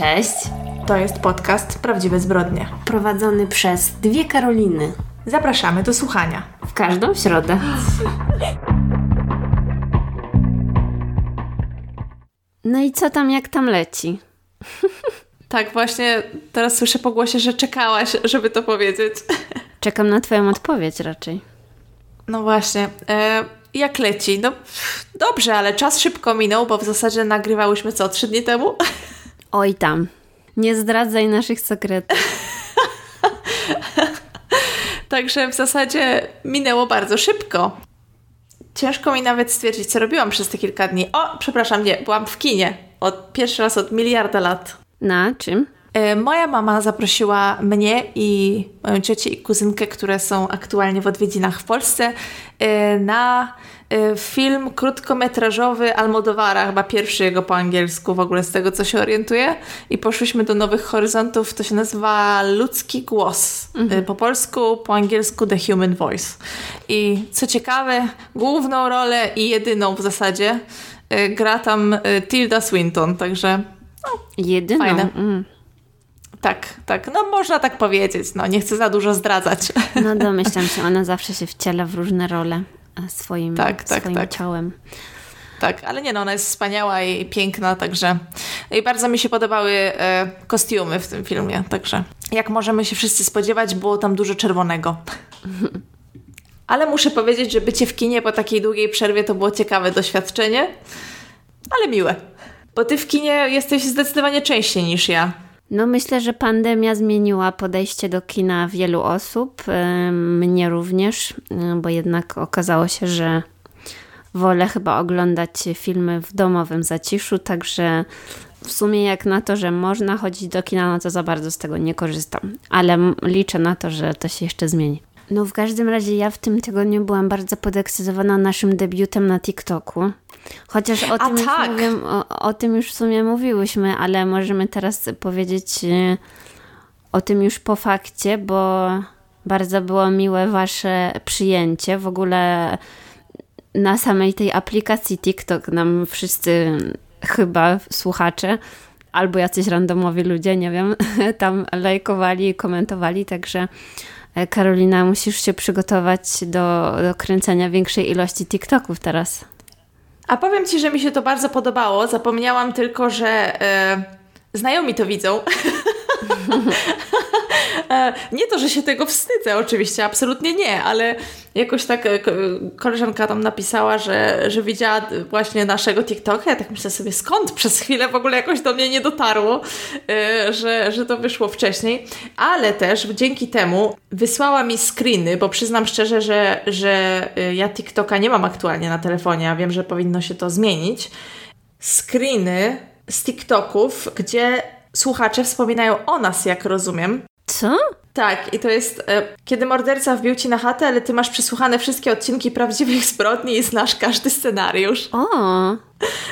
Cześć. To jest podcast Prawdziwe Zbrodnie. Prowadzony przez dwie Karoliny. Zapraszamy do słuchania. W każdą środę. No i co tam, jak tam leci? Tak, właśnie teraz słyszę po głosie, że czekałaś, żeby to powiedzieć. Czekam na Twoją odpowiedź raczej. No właśnie. E, jak leci? No dobrze, ale czas szybko minął, bo w zasadzie nagrywałyśmy co, trzy dni temu? Oj tam. Nie zdradzaj naszych sekretów. Także w zasadzie minęło bardzo szybko. Ciężko mi nawet stwierdzić, co robiłam przez te kilka dni. O, przepraszam, nie, byłam w kinie. Od, pierwszy raz od miliarda lat. Na czym? E, moja mama zaprosiła mnie i moją ciocię i kuzynkę, które są aktualnie w odwiedzinach w Polsce, e, na film krótkometrażowy Almodovara, chyba pierwszy jego po angielsku w ogóle z tego, co się orientuję. I poszłyśmy do Nowych Horyzontów, to się nazywa Ludzki Głos. Mhm. Po polsku, po angielsku The Human Voice. I co ciekawe, główną rolę i jedyną w zasadzie gra tam Tilda Swinton, także no, Jedyną? Fajne. Mm. Tak, tak. No można tak powiedzieć. No nie chcę za dużo zdradzać. No domyślam się, ona zawsze się wciela w różne role swoim, tak, tak, swoim tak. ciałem. Tak, ale nie no, ona jest wspaniała i piękna, także i bardzo mi się podobały e, kostiumy w tym filmie, także jak możemy się wszyscy spodziewać, było tam dużo czerwonego. Ale muszę powiedzieć, że bycie w kinie po takiej długiej przerwie to było ciekawe doświadczenie, ale miłe. Bo ty w kinie jesteś zdecydowanie częściej niż ja. No myślę, że pandemia zmieniła podejście do kina wielu osób, mnie również, bo jednak okazało się, że wolę chyba oglądać filmy w domowym zaciszu, także w sumie jak na to, że można chodzić do kina, no to za bardzo z tego nie korzystam, ale liczę na to, że to się jeszcze zmieni. No w każdym razie ja w tym tygodniu byłam bardzo podekscytowana naszym debiutem na TikToku. Chociaż o tym, tak. już mówię, o, o, tym już w sumie mówiłyśmy, ale możemy teraz powiedzieć y, o tym już po fakcie, bo bardzo było miłe wasze przyjęcie. W ogóle na samej tej aplikacji TikTok nam wszyscy chyba słuchacze albo jacyś randomowi ludzie, nie wiem, tam lajkowali i komentowali, także Karolina, musisz się przygotować do, do kręcenia większej ilości TikToków teraz. A powiem Ci, że mi się to bardzo podobało. Zapomniałam tylko, że e, znajomi to widzą. E, nie to, że się tego wstydzę, oczywiście, absolutnie nie, ale jakoś tak e, koleżanka tam napisała, że, że widziała właśnie naszego TikToka. Ja tak myślę sobie, skąd przez chwilę w ogóle jakoś do mnie nie dotarło, e, że, że to wyszło wcześniej. Ale też dzięki temu wysłała mi screeny, bo przyznam szczerze, że, że ja TikToka nie mam aktualnie na telefonie, a wiem, że powinno się to zmienić. Screeny z TikToków, gdzie słuchacze wspominają o nas, jak rozumiem. Co? Tak, i to jest e, kiedy morderca wbił ci na chatę, ale ty masz przesłuchane wszystkie odcinki prawdziwych zbrodni i znasz każdy scenariusz. O.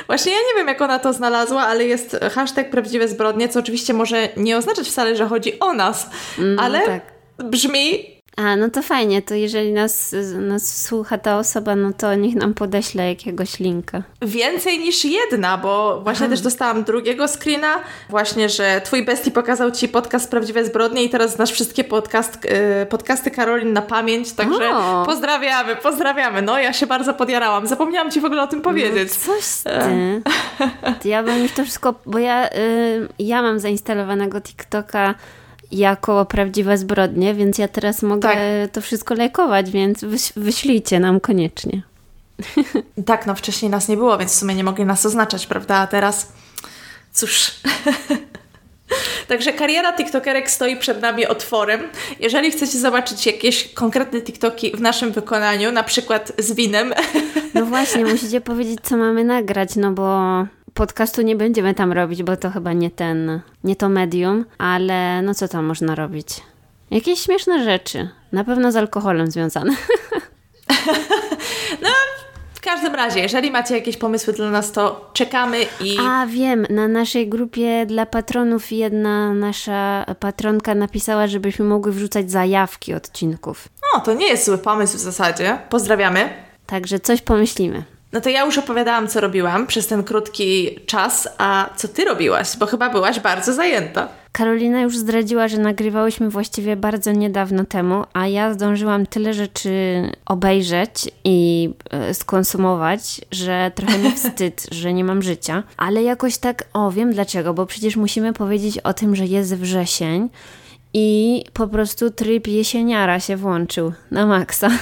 Właśnie ja nie wiem, jak ona to znalazła, ale jest hashtag prawdziwe zbrodnie, co oczywiście może nie oznaczać wcale, że chodzi o nas, mm, ale tak. brzmi a, no to fajnie, to jeżeli nas, nas słucha ta osoba, no to niech nam podeśle jakiegoś linka. Więcej niż jedna, bo właśnie Aha. też dostałam drugiego screena, właśnie, że twój bestii pokazał ci podcast Prawdziwe Zbrodnie i teraz znasz wszystkie podcast, y, podcasty Karolin na pamięć, także o. pozdrawiamy, pozdrawiamy. No, ja się bardzo podjarałam. Zapomniałam ci w ogóle o tym powiedzieć. No, coś ty. To ja bym już to wszystko, bo ja, y, ja mam zainstalowanego TikToka jako prawdziwe zbrodnie, więc ja teraz mogę tak. to wszystko lajkować, więc wyś wyślijcie nam koniecznie. Tak, no wcześniej nas nie było, więc w sumie nie mogli nas oznaczać, prawda? A teraz cóż. Także kariera TikTokerek stoi przed nami otworem. Jeżeli chcecie zobaczyć jakieś konkretne TikToki w naszym wykonaniu, na przykład z winem. No właśnie, musicie powiedzieć, co mamy nagrać, no bo podcastu nie będziemy tam robić, bo to chyba nie ten, nie to medium, ale no co tam można robić? Jakieś śmieszne rzeczy. Na pewno z alkoholem związane. no, w każdym razie, jeżeli macie jakieś pomysły dla nas, to czekamy i. A wiem, na naszej grupie dla patronów jedna nasza patronka napisała, żebyśmy mogły wrzucać zajawki odcinków. No, to nie jest zły pomysł w zasadzie. Pozdrawiamy. Także coś pomyślimy. No to ja już opowiadałam, co robiłam przez ten krótki czas, a co ty robiłaś? Bo chyba byłaś bardzo zajęta. Karolina już zdradziła, że nagrywałyśmy właściwie bardzo niedawno temu, a ja zdążyłam tyle rzeczy obejrzeć i e, skonsumować, że trochę mi wstyd, że nie mam życia. Ale jakoś tak, o wiem dlaczego, bo przecież musimy powiedzieć o tym, że jest wrzesień i po prostu tryb jesieniara się włączył na maksa.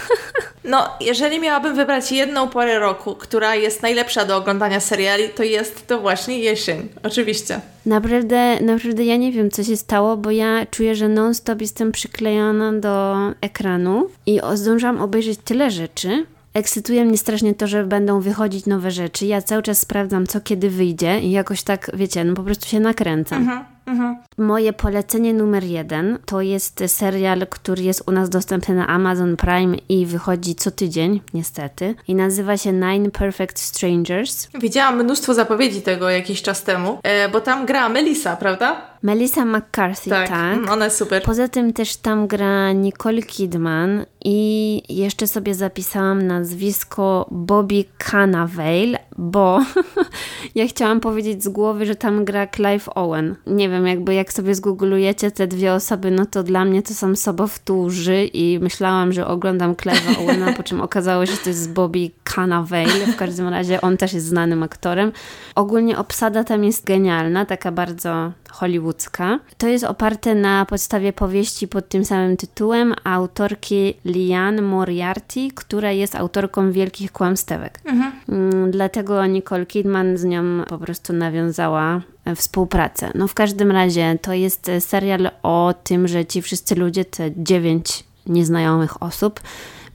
No, jeżeli miałabym wybrać jedną porę roku, która jest najlepsza do oglądania seriali, to jest to właśnie jesień. Oczywiście. Naprawdę, naprawdę ja nie wiem, co się stało, bo ja czuję, że non-stop jestem przyklejona do ekranu i zdążyłam obejrzeć tyle rzeczy, ekscytuje mnie strasznie to, że będą wychodzić nowe rzeczy. Ja cały czas sprawdzam, co kiedy wyjdzie i jakoś tak, wiecie, no po prostu się nakręcam. Mhm. Mhm. Moje polecenie numer jeden to jest serial, który jest u nas dostępny na Amazon Prime i wychodzi co tydzień, niestety. I nazywa się Nine Perfect Strangers. Widziałam mnóstwo zapowiedzi tego jakiś czas temu, e, bo tam gra Melissa, prawda? Melissa McCarthy, tak. tak. Mm, ona jest super. Poza tym też tam gra Nicole Kidman i jeszcze sobie zapisałam nazwisko Bobby Cannavale, bo ja chciałam powiedzieć z głowy, że tam gra Clive Owen. Nie wiem, jakby jak sobie zgooglujecie te dwie osoby, no to dla mnie to są sobowtórzy i myślałam, że oglądam Clive'a Owena, po czym okazało się, że to jest Bobby Cannavale. W każdym razie on też jest znanym aktorem. Ogólnie obsada tam jest genialna, taka bardzo hollywoodzka. To jest oparte na podstawie powieści pod tym samym tytułem autorki Liane Moriarty, która jest autorką Wielkich Kłamstewek. Mhm. Mm, dlatego Nicole Kidman z nią po prostu nawiązała e, współpracę. No w każdym razie to jest serial o tym, że ci wszyscy ludzie, te dziewięć nieznajomych osób,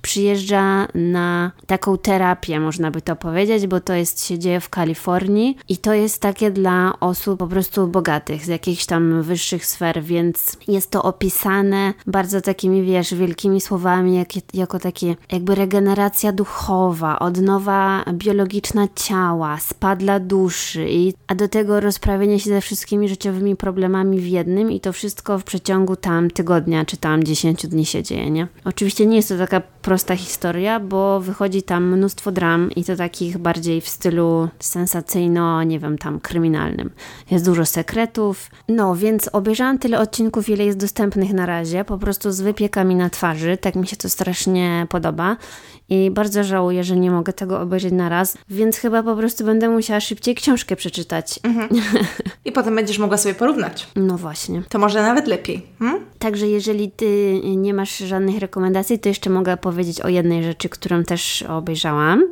przyjeżdża na taką terapię, można by to powiedzieć, bo to jest, się dzieje w Kalifornii i to jest takie dla osób po prostu bogatych, z jakichś tam wyższych sfer, więc jest to opisane bardzo takimi, wiesz, wielkimi słowami, jak, jako takie jakby regeneracja duchowa, odnowa biologiczna ciała, spadla duszy, i, a do tego rozprawienie się ze wszystkimi życiowymi problemami w jednym i to wszystko w przeciągu tam tygodnia czy tam 10 dni się dzieje, nie? Oczywiście nie jest to taka prosta historia, bo wychodzi tam mnóstwo dram i to takich bardziej w stylu sensacyjno, nie wiem, tam kryminalnym. Jest dużo sekretów. No, więc obejrzałam tyle odcinków, ile jest dostępnych na razie, po prostu z wypiekami na twarzy. Tak mi się to strasznie podoba i bardzo żałuję, że nie mogę tego obejrzeć na raz, więc chyba po prostu będę musiała szybciej książkę przeczytać. Mhm. I potem będziesz mogła sobie porównać. No właśnie. To może nawet lepiej. Hmm? Także jeżeli ty nie masz żadnych rekomendacji, to jeszcze mogę powiedzieć o jednej rzeczy, którą też obejrzałam.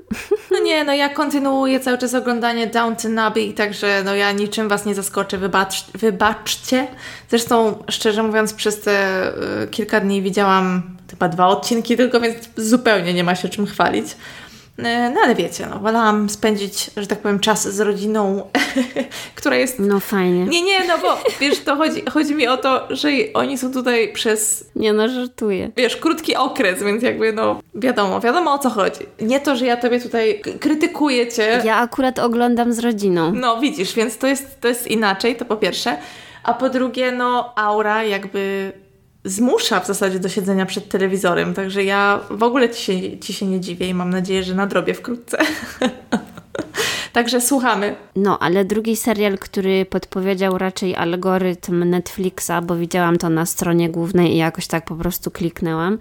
No nie, no ja kontynuuję cały czas oglądanie Downton Abbey, także no ja niczym Was nie zaskoczę, wybacz, wybaczcie. Zresztą, szczerze mówiąc, przez te y, kilka dni widziałam chyba dwa odcinki tylko, więc zupełnie nie ma się czym chwalić. E, no ale wiecie, no, wolałam spędzić, że tak powiem, czas z rodziną, która jest... No fajnie. Nie, nie, no bo wiesz, to chodzi, chodzi mi o to, że oni są tutaj przez... Nie no, żartuję. Wiesz, krótki okres, więc jakby no wiadomo, wiadomo o co chodzi. Nie to, że ja tobie tutaj krytykuję cię. Ja akurat oglądam z rodziną. No widzisz, więc to jest, to jest inaczej, to po pierwsze. A po drugie, no aura jakby zmusza w zasadzie do siedzenia przed telewizorem, także ja w ogóle ci się, ci się nie dziwię i mam nadzieję, że nadrobię wkrótce. Także słuchamy. No, ale drugi serial, który podpowiedział raczej algorytm Netflixa, bo widziałam to na stronie głównej i jakoś tak po prostu kliknęłam,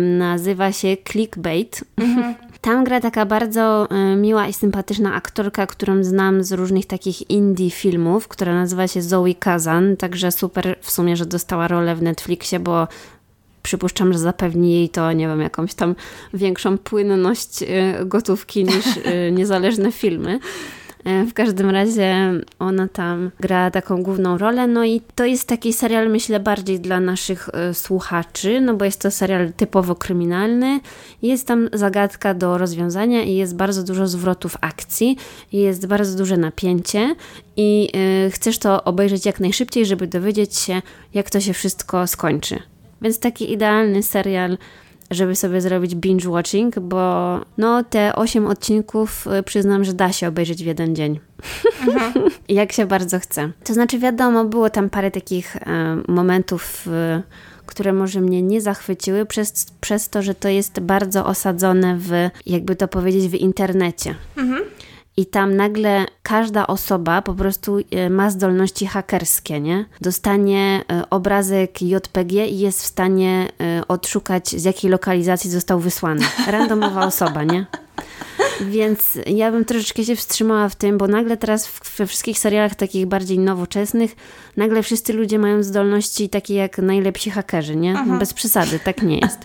nazywa się Clickbait. Mhm. Tam gra taka bardzo y, miła i sympatyczna aktorka, którą znam z różnych takich indie filmów, która nazywa się Zoe Kazan, także super w sumie, że dostała rolę w Netflixie, bo przypuszczam, że zapewni jej to, nie wiem, jakąś tam większą płynność y, gotówki niż y, niezależne filmy. E, w każdym razie ona tam gra taką główną rolę, no i to jest taki serial, myślę, bardziej dla naszych e, słuchaczy, no bo jest to serial typowo kryminalny. Jest tam zagadka do rozwiązania i jest bardzo dużo zwrotów akcji, jest bardzo duże napięcie i e, chcesz to obejrzeć jak najszybciej, żeby dowiedzieć się, jak to się wszystko skończy. Więc taki idealny serial żeby sobie zrobić binge watching, bo no te 8 odcinków y, przyznam, że da się obejrzeć w jeden dzień. Mhm. Jak się bardzo chce. To znaczy wiadomo, było tam parę takich e, momentów, e, które może mnie nie zachwyciły przez, przez to, że to jest bardzo osadzone w, jakby to powiedzieć, w internecie. Mhm. I tam nagle każda osoba po prostu e, ma zdolności hakerskie, nie? Dostanie e, obrazek JPG i jest w stanie e, odszukać, z jakiej lokalizacji został wysłany. Randomowa osoba, nie? Więc ja bym troszeczkę się wstrzymała w tym, bo nagle teraz we wszystkich serialach takich bardziej nowoczesnych, nagle wszyscy ludzie mają zdolności takie jak najlepsi hakerzy, nie? Aha. Bez przesady, tak nie jest.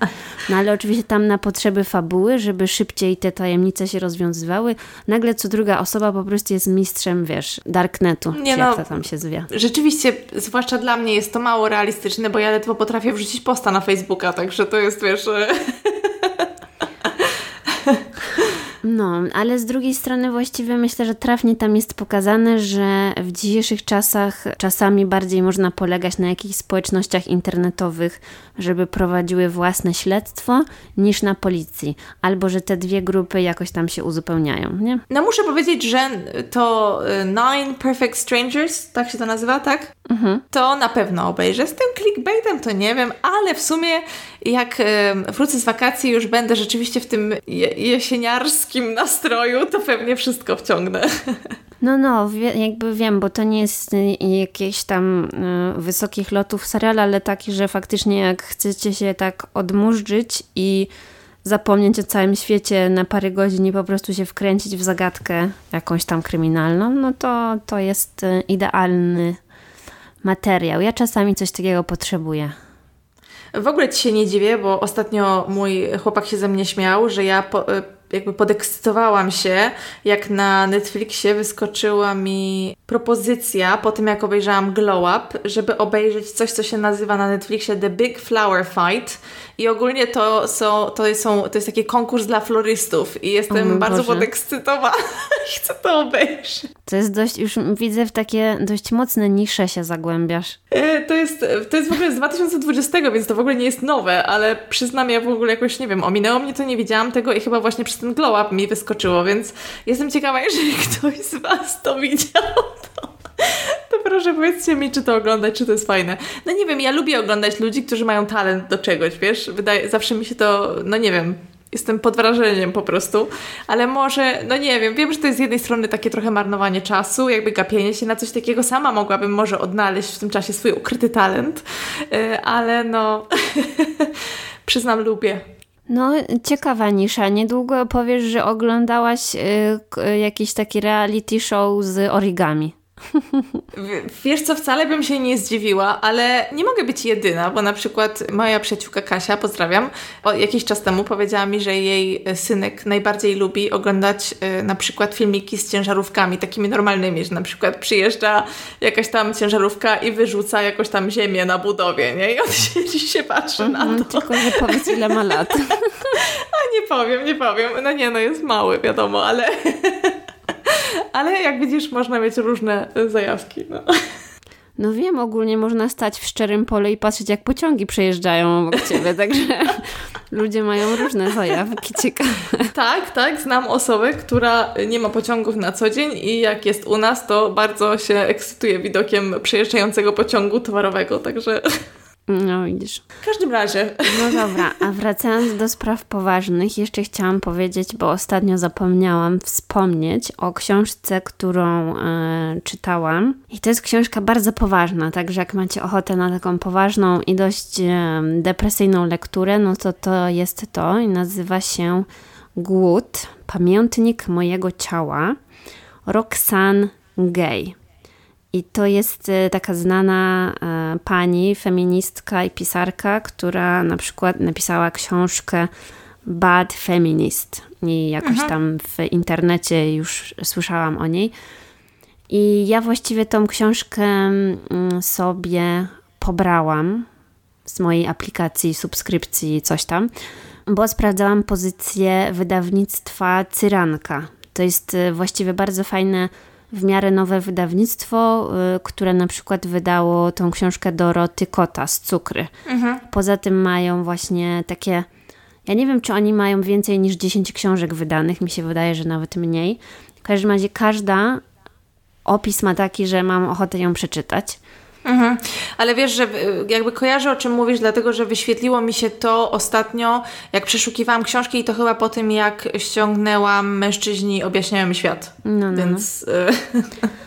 No ale oczywiście tam na potrzeby fabuły, żeby szybciej te tajemnice się rozwiązywały, nagle co druga osoba po prostu jest mistrzem, wiesz, darknetu, nie czy no, jak to tam się zwie. Rzeczywiście, zwłaszcza dla mnie jest to mało realistyczne, bo ja ledwo potrafię wrzucić posta na Facebooka, także to jest, wiesz... No, ale z drugiej strony właściwie myślę, że trafnie tam jest pokazane, że w dzisiejszych czasach czasami bardziej można polegać na jakichś społecznościach internetowych, żeby prowadziły własne śledztwo, niż na policji. Albo, że te dwie grupy jakoś tam się uzupełniają, nie? No muszę powiedzieć, że to y, Nine Perfect Strangers, tak się to nazywa, tak? Mhm. To na pewno obejrzę. Z tym clickbaitem to nie wiem, ale w sumie jak wrócę z wakacji już będę rzeczywiście w tym jesieniarskim nastroju, to pewnie wszystko wciągnę. No, no, jakby wiem, bo to nie jest y, jakieś tam y, wysokich lotów serial, ale taki, że faktycznie jak chcecie się tak odmurzyć i zapomnieć o całym świecie na parę godzin i po prostu się wkręcić w zagadkę jakąś tam kryminalną, no to to jest y, idealny materiał. Ja czasami coś takiego potrzebuję. W ogóle ci się nie dziwię, bo ostatnio mój chłopak się ze mnie śmiał, że ja po, jakby podekscytowałam się, jak na Netflixie wyskoczyła mi propozycja po tym, jak obejrzałam Glow Up, żeby obejrzeć coś, co się nazywa na Netflixie The Big Flower Fight. I ogólnie to, są, to, są, to jest taki konkurs dla florystów i jestem bardzo Boże. podekscytowana chcę to obejrzeć. To jest dość, już widzę w takie dość mocne nisze się zagłębiasz. E, to jest, to jest w ogóle z 2020, więc to w ogóle nie jest nowe, ale przyznam, ja w ogóle jakoś, nie wiem, ominęło mnie to, nie wiedziałam tego i chyba właśnie przez ten glow up mi wyskoczyło, więc jestem ciekawa, jeżeli ktoś z Was to widział, to, to proszę powiedzcie mi, czy to oglądać, czy to jest fajne. No nie wiem, ja lubię oglądać ludzi, którzy mają talent do czegoś, wiesz? Wydaje, zawsze mi się to, no nie wiem, jestem pod wrażeniem po prostu, ale może, no nie wiem, wiem, że to jest z jednej strony takie trochę marnowanie czasu, jakby gapienie się na coś takiego, sama mogłabym może odnaleźć w tym czasie swój ukryty talent, y, ale no, przyznam, lubię. No, ciekawa nisza. Niedługo powiesz, że oglądałaś y, jakiś taki reality show z origami. Wiesz co, wcale bym się nie zdziwiła, ale nie mogę być jedyna, bo na przykład moja przyjaciółka Kasia, pozdrawiam, o, jakiś czas temu powiedziała mi, że jej synek najbardziej lubi oglądać y, na przykład filmiki z ciężarówkami, takimi normalnymi, że na przykład przyjeżdża jakaś tam ciężarówka i wyrzuca jakąś tam ziemię na budowie, nie? I on siedzi się patrzy -hmm, na mhm, to. Tylko nie powiedz ile ma lat. A nie powiem, nie powiem. No nie, no jest mały, wiadomo, ale... Ale jak widzisz, można mieć różne zajawki. No. No wiem, ogólnie można stać w szczerym pole i patrzeć, jak pociągi przejeżdżają obok ciebie, także ludzie mają różne zajawki ciekawe. Tak, tak, znam osobę, która nie ma pociągów na co dzień i jak jest u nas, to bardzo się ekscytuje widokiem przejeżdżającego pociągu towarowego, także... No widzisz. W każdym razie. No dobra, a wracając do spraw poważnych, jeszcze chciałam powiedzieć, bo ostatnio zapomniałam wspomnieć o książce, którą e, czytałam. I to jest książka bardzo poważna, także jak macie ochotę na taką poważną i dość e, depresyjną lekturę, no to to jest to i nazywa się Głód, pamiętnik mojego ciała, Roxane Gay. I to jest e, taka znana e, pani, feministka i pisarka, która na przykład napisała książkę Bad Feminist. I jakoś mhm. tam w internecie już słyszałam o niej. I ja właściwie tą książkę mm, sobie pobrałam z mojej aplikacji, subskrypcji, coś tam, bo sprawdzałam pozycję wydawnictwa Cyranka. To jest e, właściwie bardzo fajne w miarę nowe wydawnictwo, y, które na przykład wydało tą książkę Doroty Kota z Cukry. Mhm. Poza tym mają właśnie takie. Ja nie wiem, czy oni mają więcej niż 10 książek wydanych, mi się wydaje, że nawet mniej. W każdym razie każda opis ma taki, że mam ochotę ją przeczytać. Mhm. Ale wiesz, że y, jakby kojarzę o czym mówisz, dlatego że wyświetliło mi się to ostatnio, jak przeszukiwałam książki i to chyba po tym, jak ściągnęłam Mężczyźni objaśniają mi świat. No, no, Więc... No.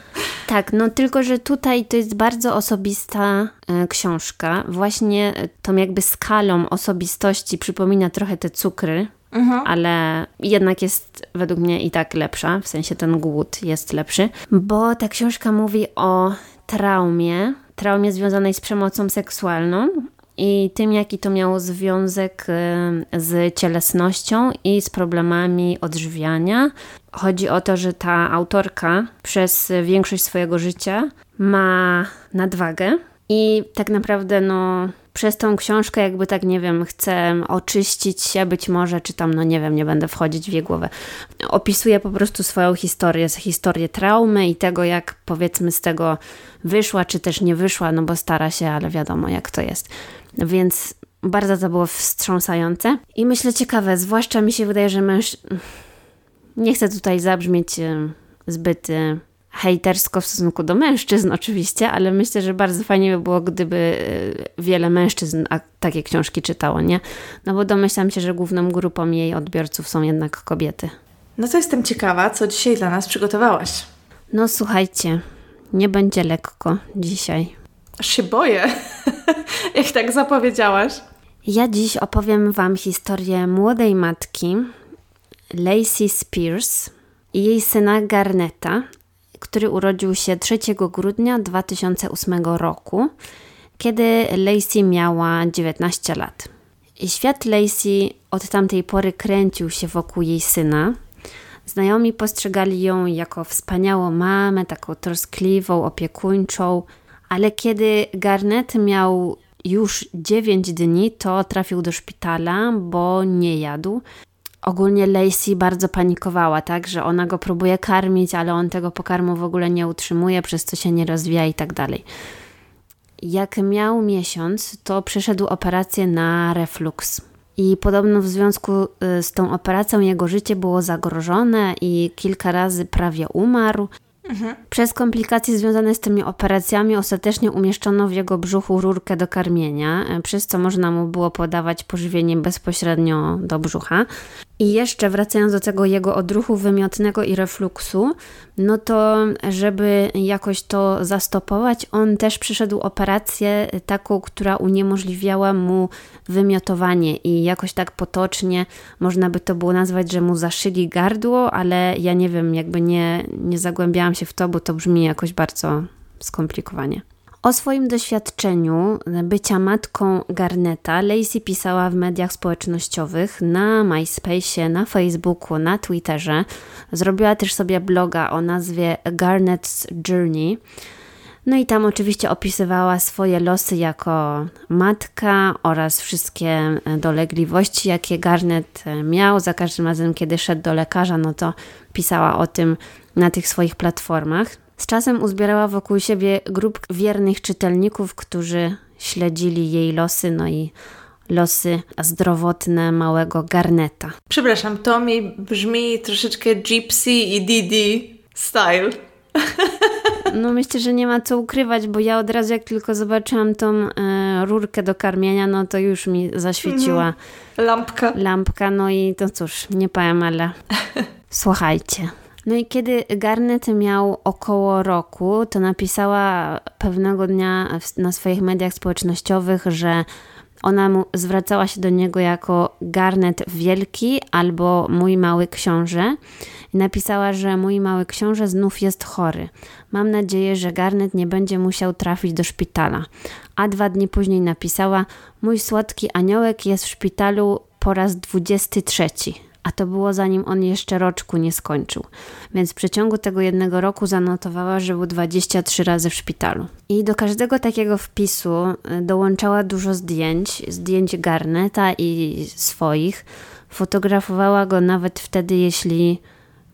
Tak, no tylko, że tutaj to jest bardzo osobista e, książka. Właśnie tą jakby skalą osobistości przypomina trochę te cukry, Mhm. ale jednak jest według mnie i tak lepsza, w sensie ten głód jest lepszy, bo ta książka mówi o traumie, traumie związanej z przemocą seksualną i tym, jaki to miało związek y, z cielesnością i z problemami odżywiania. Chodzi o to, że ta autorka przez większość swojego życia ma nadwagę i tak naprawdę no, przez tą książkę jakby tak, nie wiem, chcę oczyścić się być może, czy tam, no nie wiem, nie będę wchodzić w jej głowę. Opisuje po prostu swoją historię, historię traumy i tego, jak powiedzmy z tego wyszła, czy też nie wyszła, no bo stara się, ale wiadomo jak to jest. Więc bardzo to było wstrząsające i myślę ciekawe, zwłaszcza mi się wydaje, że mężczyzn... Nie chcę tutaj zabrzmieć zbyt hejtersko w stosunku do mężczyzn oczywiście, ale myślę, że bardzo fajnie by było, gdyby e, wiele mężczyzn takie książki czytało, nie? No bo domyślam się, że główną grupą jej odbiorców są jednak kobiety. No to jestem ciekawa, co dzisiaj dla nas przygotowałaś. No słuchajcie, nie będzie lekko dzisiaj. Aż się boję, jak tak zapowiedziałaś. Ja dziś opowiem Wam historię młodej matki, Lacey Spears i jej syna Garneta, który urodził się 3 grudnia 2008 roku, kiedy Lacey miała 19 lat. Świat Lacey od tamtej pory kręcił się wokół jej syna. Znajomi postrzegali ją jako wspaniałą mamę, taką troskliwą, opiekuńczą, ale kiedy Garnet miał już 9 dni, to trafił do szpitala, bo nie jadł. Ogólnie Lacey bardzo panikowała, tak, że ona go próbuje karmić, ale on tego pokarmu w ogóle nie utrzymuje, przez co się nie rozwija i tak dalej. Jak miał miesiąc, to przeszedł operację na reflux. I podobno w związku y, z tą operacją jego życie było zagrożone i kilka razy prawie umarł. Mhm. Przez komplikacje związane z tymi operacjami ostatecznie umieszczono w jego brzuchu rurkę do karmienia, e, przez co można mu było podawać pożywienie bezpośrednio do brzucha. I jeszcze wracając do tego jego odruchu wymiotnego i refluksu, no to żeby jakoś to zastopować, on też przyszedł operację taką, która uniemożliwiała mu wymiotowanie i jakoś tak potocznie można by to było nazwać, że mu zaszyli gardło, ale ja nie wiem, jakby nie, nie zagłębiałam się w to, bo to brzmi jakoś bardzo skomplikowanie. O swoim doświadczeniu bycia matką Garneta Lacey pisała w mediach społecznościowych, na MySpace, na Facebooku, na Twitterze. Zrobiła też sobie bloga o nazwie Garnet's Journey. No i tam oczywiście opisywała swoje losy jako matka oraz wszystkie dolegliwości, jakie Garnet miał. Za każdym razem, kiedy szedł do lekarza, no to pisała o tym na tych swoich platformach. Z czasem uzbierała wokół siebie grup wiernych czytelników, którzy śledzili jej losy, no i losy zdrowotne małego Garneta. Przepraszam, to mi brzmi troszeczkę Gypsy i Didi style. No myślę, że nie ma co ukrywać, bo ja od razu jak tylko zobaczyłam tą e, rurkę do karmienia, no to już mi zaświeciła mm, lampka. Lampka, no i to cóż, nie powiem, ale słuchajcie. No i kiedy Garnet miał około roku, to napisała pewnego dnia na swoich mediach społecznościowych, że ona mu zwracała się do niego jako Garnet Wielki albo mój mały książę. I napisała, że mój mały książę znów jest chory. Mam nadzieję, że Garnet nie będzie musiał trafić do szpitala. A dwa dni później napisała: Mój słodki aniołek jest w szpitalu po raz 23 a to było zanim on jeszcze roczku nie skończył. Więc w przeciągu tego jednego roku zanotowała, że był 23 razy w szpitalu. I do każdego takiego wpisu e, dołączała dużo zdjęć, zdjęć Garneta i swoich. Fotografowała go nawet wtedy, jeśli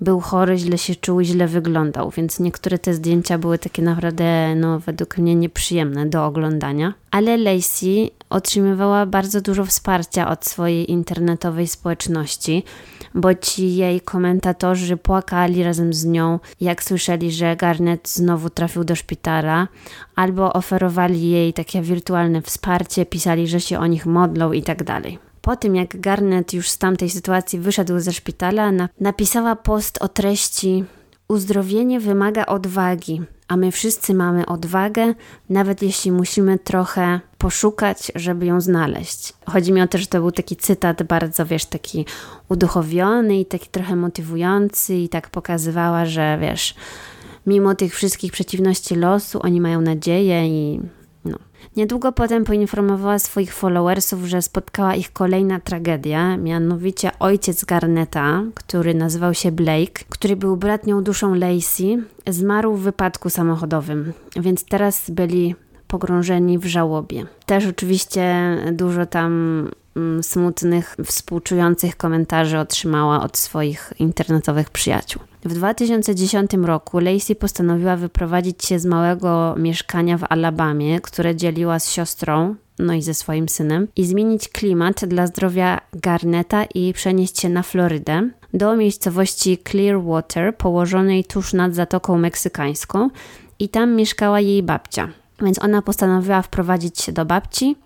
był chory, źle się czuł, źle wyglądał, więc niektóre te zdjęcia były takie naprawdę, no, według mnie nieprzyjemne do oglądania. Ale Lacey otrzymywała bardzo dużo wsparcia od swojej internetowej społeczności, bo ci jej komentatorzy płakali razem z nią, jak słyszeli, że Garnet znowu trafił do szpitala, albo oferowali jej takie wirtualne wsparcie, pisali, że się o nich modlą i tak dalej po tym, jak Garnet już z tamtej sytuacji wyszedł ze szpitala, napisała post o treści Uzdrowienie wymaga odwagi, a my wszyscy mamy odwagę, nawet jeśli musimy trochę poszukać, żeby ją znaleźć. Chodzi mi o to, że to był taki cytat bardzo, wiesz, taki uduchowiony i taki trochę motywujący i tak pokazywała, że wiesz, mimo tych wszystkich przeciwności losu, oni mają nadzieję i Niedługo potem poinformowała swoich followersów, że spotkała ich kolejna tragedia, mianowicie ojciec Garneta, który nazywał się Blake, który był bratnią duszą Lacey, zmarł w wypadku samochodowym, więc teraz byli pogrążeni w żałobie. Też oczywiście dużo tam mm, smutnych, współczujących komentarzy otrzymała od swoich internetowych przyjaciół. W 2010 roku Lacey postanowiła wyprowadzić się z małego mieszkania w Alabamie, które dzieliła z siostrą, no i ze swoim synem, i zmienić klimat dla zdrowia Garneta i przenieść się na Florydę do miejscowości Clearwater, położonej tuż nad Zatoką Meksykańską, i tam mieszkała jej babcia. Więc ona postanowiła wprowadzić się do babci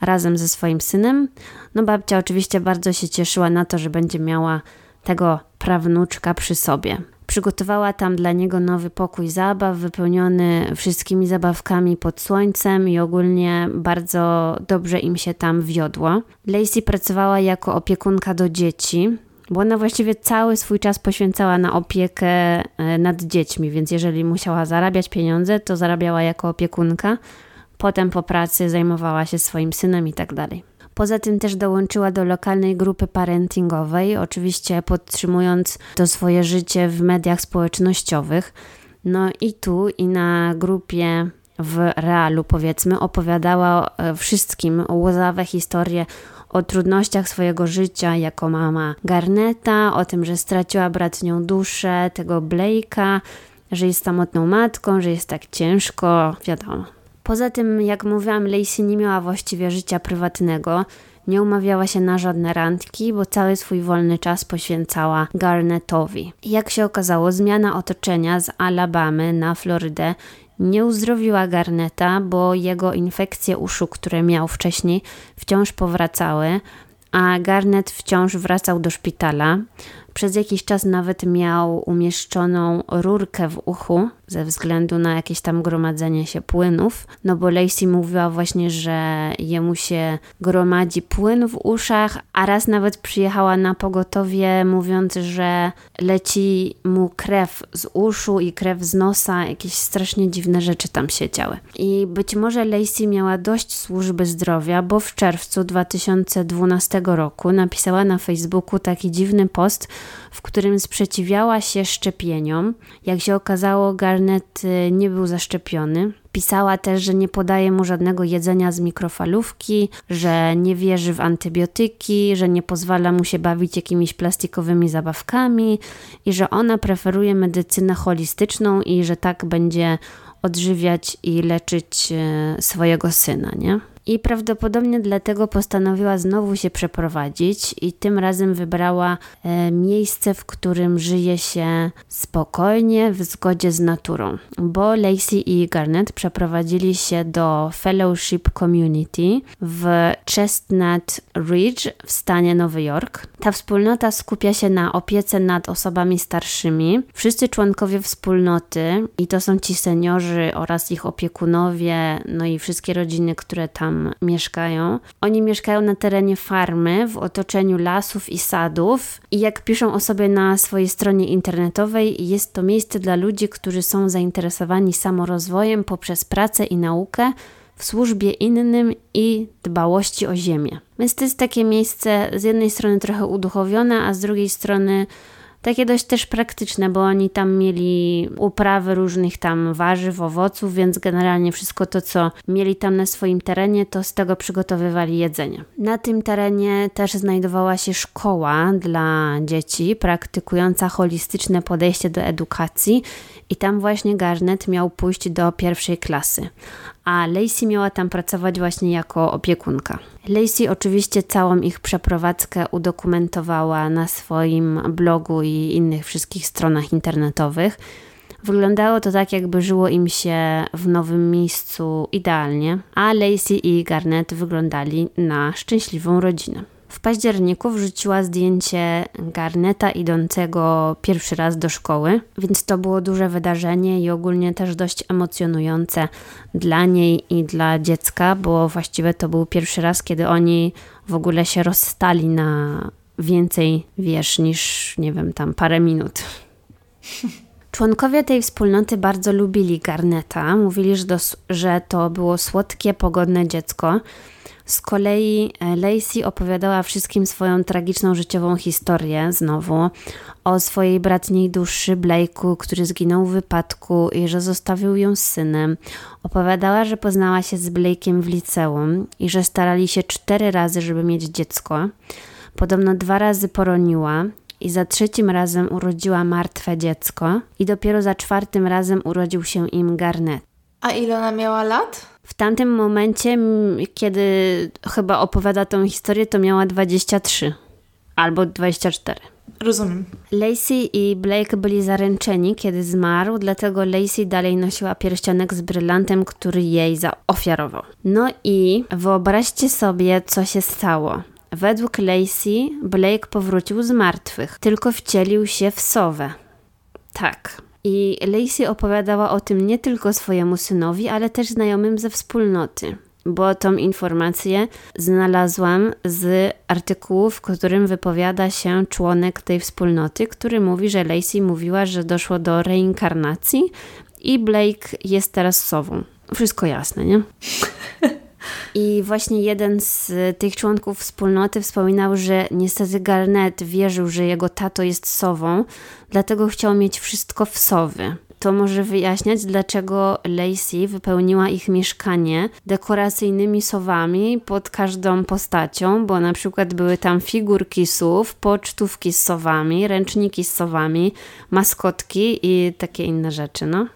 razem ze swoim synem. No babcia oczywiście bardzo się cieszyła na to, że będzie miała tego prawnuczka przy sobie. Przygotowała tam dla niego nowy pokój zabaw, wypełniony wszystkimi zabawkami pod słońcem i ogólnie bardzo dobrze im się tam wiodło. Lacey pracowała jako opiekunka do dzieci, bo ona właściwie cały swój czas poświęcała na opiekę e, nad dziećmi, więc jeżeli musiała zarabiać pieniądze, to zarabiała jako opiekunka. Potem po pracy zajmowała się swoim synem i tak dalej. Poza tym też dołączyła do lokalnej grupy parentingowej, oczywiście podtrzymując to swoje życie w mediach społecznościowych. No i tu i na grupie w realu, powiedzmy, opowiadała e, wszystkim łzawe historie o trudnościach swojego życia jako mama Garneta, o tym, że straciła bratnią duszę tego Blake'a, że jest samotną matką, że jest tak ciężko, wiadomo. Poza tym, jak mówiłam, Lacey nie miała właściwie życia prywatnego. Nie umawiała się na żadne randki, bo cały swój wolny czas poświęcała Garnetowi. Jak się okazało, zmiana otoczenia z Alabamy na Florydę nie uzdrowiła Garneta, bo jego infekcje uszu, które miał wcześniej, wciąż powracały, a Garnet wciąż wracał do szpitala. Przez jakiś czas nawet miał umieszczoną rurkę w uchu ze względu na jakieś tam gromadzenie się płynów. No bo Lacey mówiła właśnie, że jemu się gromadzi płyn w uszach, a raz nawet przyjechała na pogotowie mówiąc, że leci mu krew z uszu i krew z nosa, jakieś strasznie dziwne rzeczy tam się działy. I być może Lacey miała dość służby zdrowia, bo w czerwcu 2012 roku napisała na Facebooku taki dziwny post, w którym sprzeciwiała się szczepieniom. Jak się okazało, Garnet y, nie był zaszczepiony. Pisała też, że nie podaje mu żadnego jedzenia z mikrofalówki, że nie wierzy w antybiotyki, że nie pozwala mu się bawić jakimiś plastikowymi zabawkami i że ona preferuje medycynę holistyczną i że tak będzie odżywiać i leczyć y, swojego syna, nie? I prawdopodobnie dlatego postanowiła znowu się przeprowadzić i tym razem wybrała e, miejsce, w którym żyje się spokojnie, w zgodzie z naturą, bo Lacey i Garnet przeprowadzili się do Fellowship Community w Chestnut Ridge w stanie Nowy Jork. Ta wspólnota skupia się na opiece nad osobami starszymi. Wszyscy członkowie wspólnoty, i to są ci seniorzy oraz ich opiekunowie, no i wszystkie rodziny, które tam mieszkają. Oni mieszkają na terenie farmy, w otoczeniu lasów i sadów. I jak piszą o sobie na swojej stronie internetowej, jest to miejsce dla ludzi, którzy są zainteresowani samorozwojem poprzez pracę i naukę w służbie innym i dbałości o ziemię. Więc to jest takie miejsce z jednej strony trochę uduchowione, a z drugiej strony takie dość też praktyczne, bo oni tam mieli uprawy różnych tam warzyw, owoców, więc generalnie wszystko to, co mieli tam na swoim terenie, to z tego przygotowywali jedzenie. Na tym terenie też znajdowała się szkoła dla dzieci praktykująca holistyczne podejście do edukacji i tam właśnie Garnet miał pójść do pierwszej klasy a Lacey miała tam pracować właśnie jako opiekunka. Lacey oczywiście całą ich przeprowadzkę udokumentowała na swoim blogu i innych wszystkich stronach internetowych. Wyglądało to tak, jakby żyło im się w nowym miejscu idealnie, a Lacey i Garnet wyglądali na szczęśliwą rodzinę. W październiku wrzuciła zdjęcie Garneta idącego pierwszy raz do szkoły, więc to było duże wydarzenie i ogólnie też dość emocjonujące dla niej i dla dziecka, bo właściwie to był pierwszy raz, kiedy oni w ogóle się rozstali na więcej, wiesz, niż, nie wiem, tam parę minut. Członkowie tej wspólnoty bardzo lubili Garneta. Mówili, że, że to było słodkie, pogodne dziecko. Z kolei e, Lacey opowiadała wszystkim swoją tragiczną życiową historię znowu o swojej bratniej duszy Blake'u, który zginął w wypadku i że zostawił ją z synem. Opowiadała, że poznała się z Blake'iem w liceum i że starali się cztery razy, żeby mieć dziecko. Podobno dwa razy poroniła i za trzecim razem urodziła martwe dziecko i dopiero za czwartym razem urodził się im Garnet. A ile ona miała lat? W tamtym momencie, kiedy chyba opowiada tą historię, to miała 23 albo 24. Rozumiem. Lacey i Blake byli zaręczeni, kiedy zmarł, dlatego Lacey dalej nosiła pierścionek z brylantem, który jej zaofiarował. No i wyobraźcie sobie, co się stało. Według Lacey Blake powrócił z martwych, tylko wcielił się w sowę. Tak, i Lacey opowiadała o tym nie tylko swojemu synowi, ale też znajomym ze wspólnoty bo tą informację znalazłam z artykułu, w którym wypowiada się członek tej wspólnoty, który mówi, że Lacey mówiła, że doszło do reinkarnacji i Blake jest teraz sową. Wszystko jasne, nie? I właśnie jeden z tych członków wspólnoty wspominał, że niestety Garnet wierzył, że jego tato jest sową, dlatego chciał mieć wszystko w sowy. To może wyjaśniać, dlaczego Lacey wypełniła ich mieszkanie dekoracyjnymi sowami pod każdą postacią, bo na przykład były tam figurki sów, pocztówki z sowami, ręczniki z sowami, maskotki i takie inne rzeczy, no.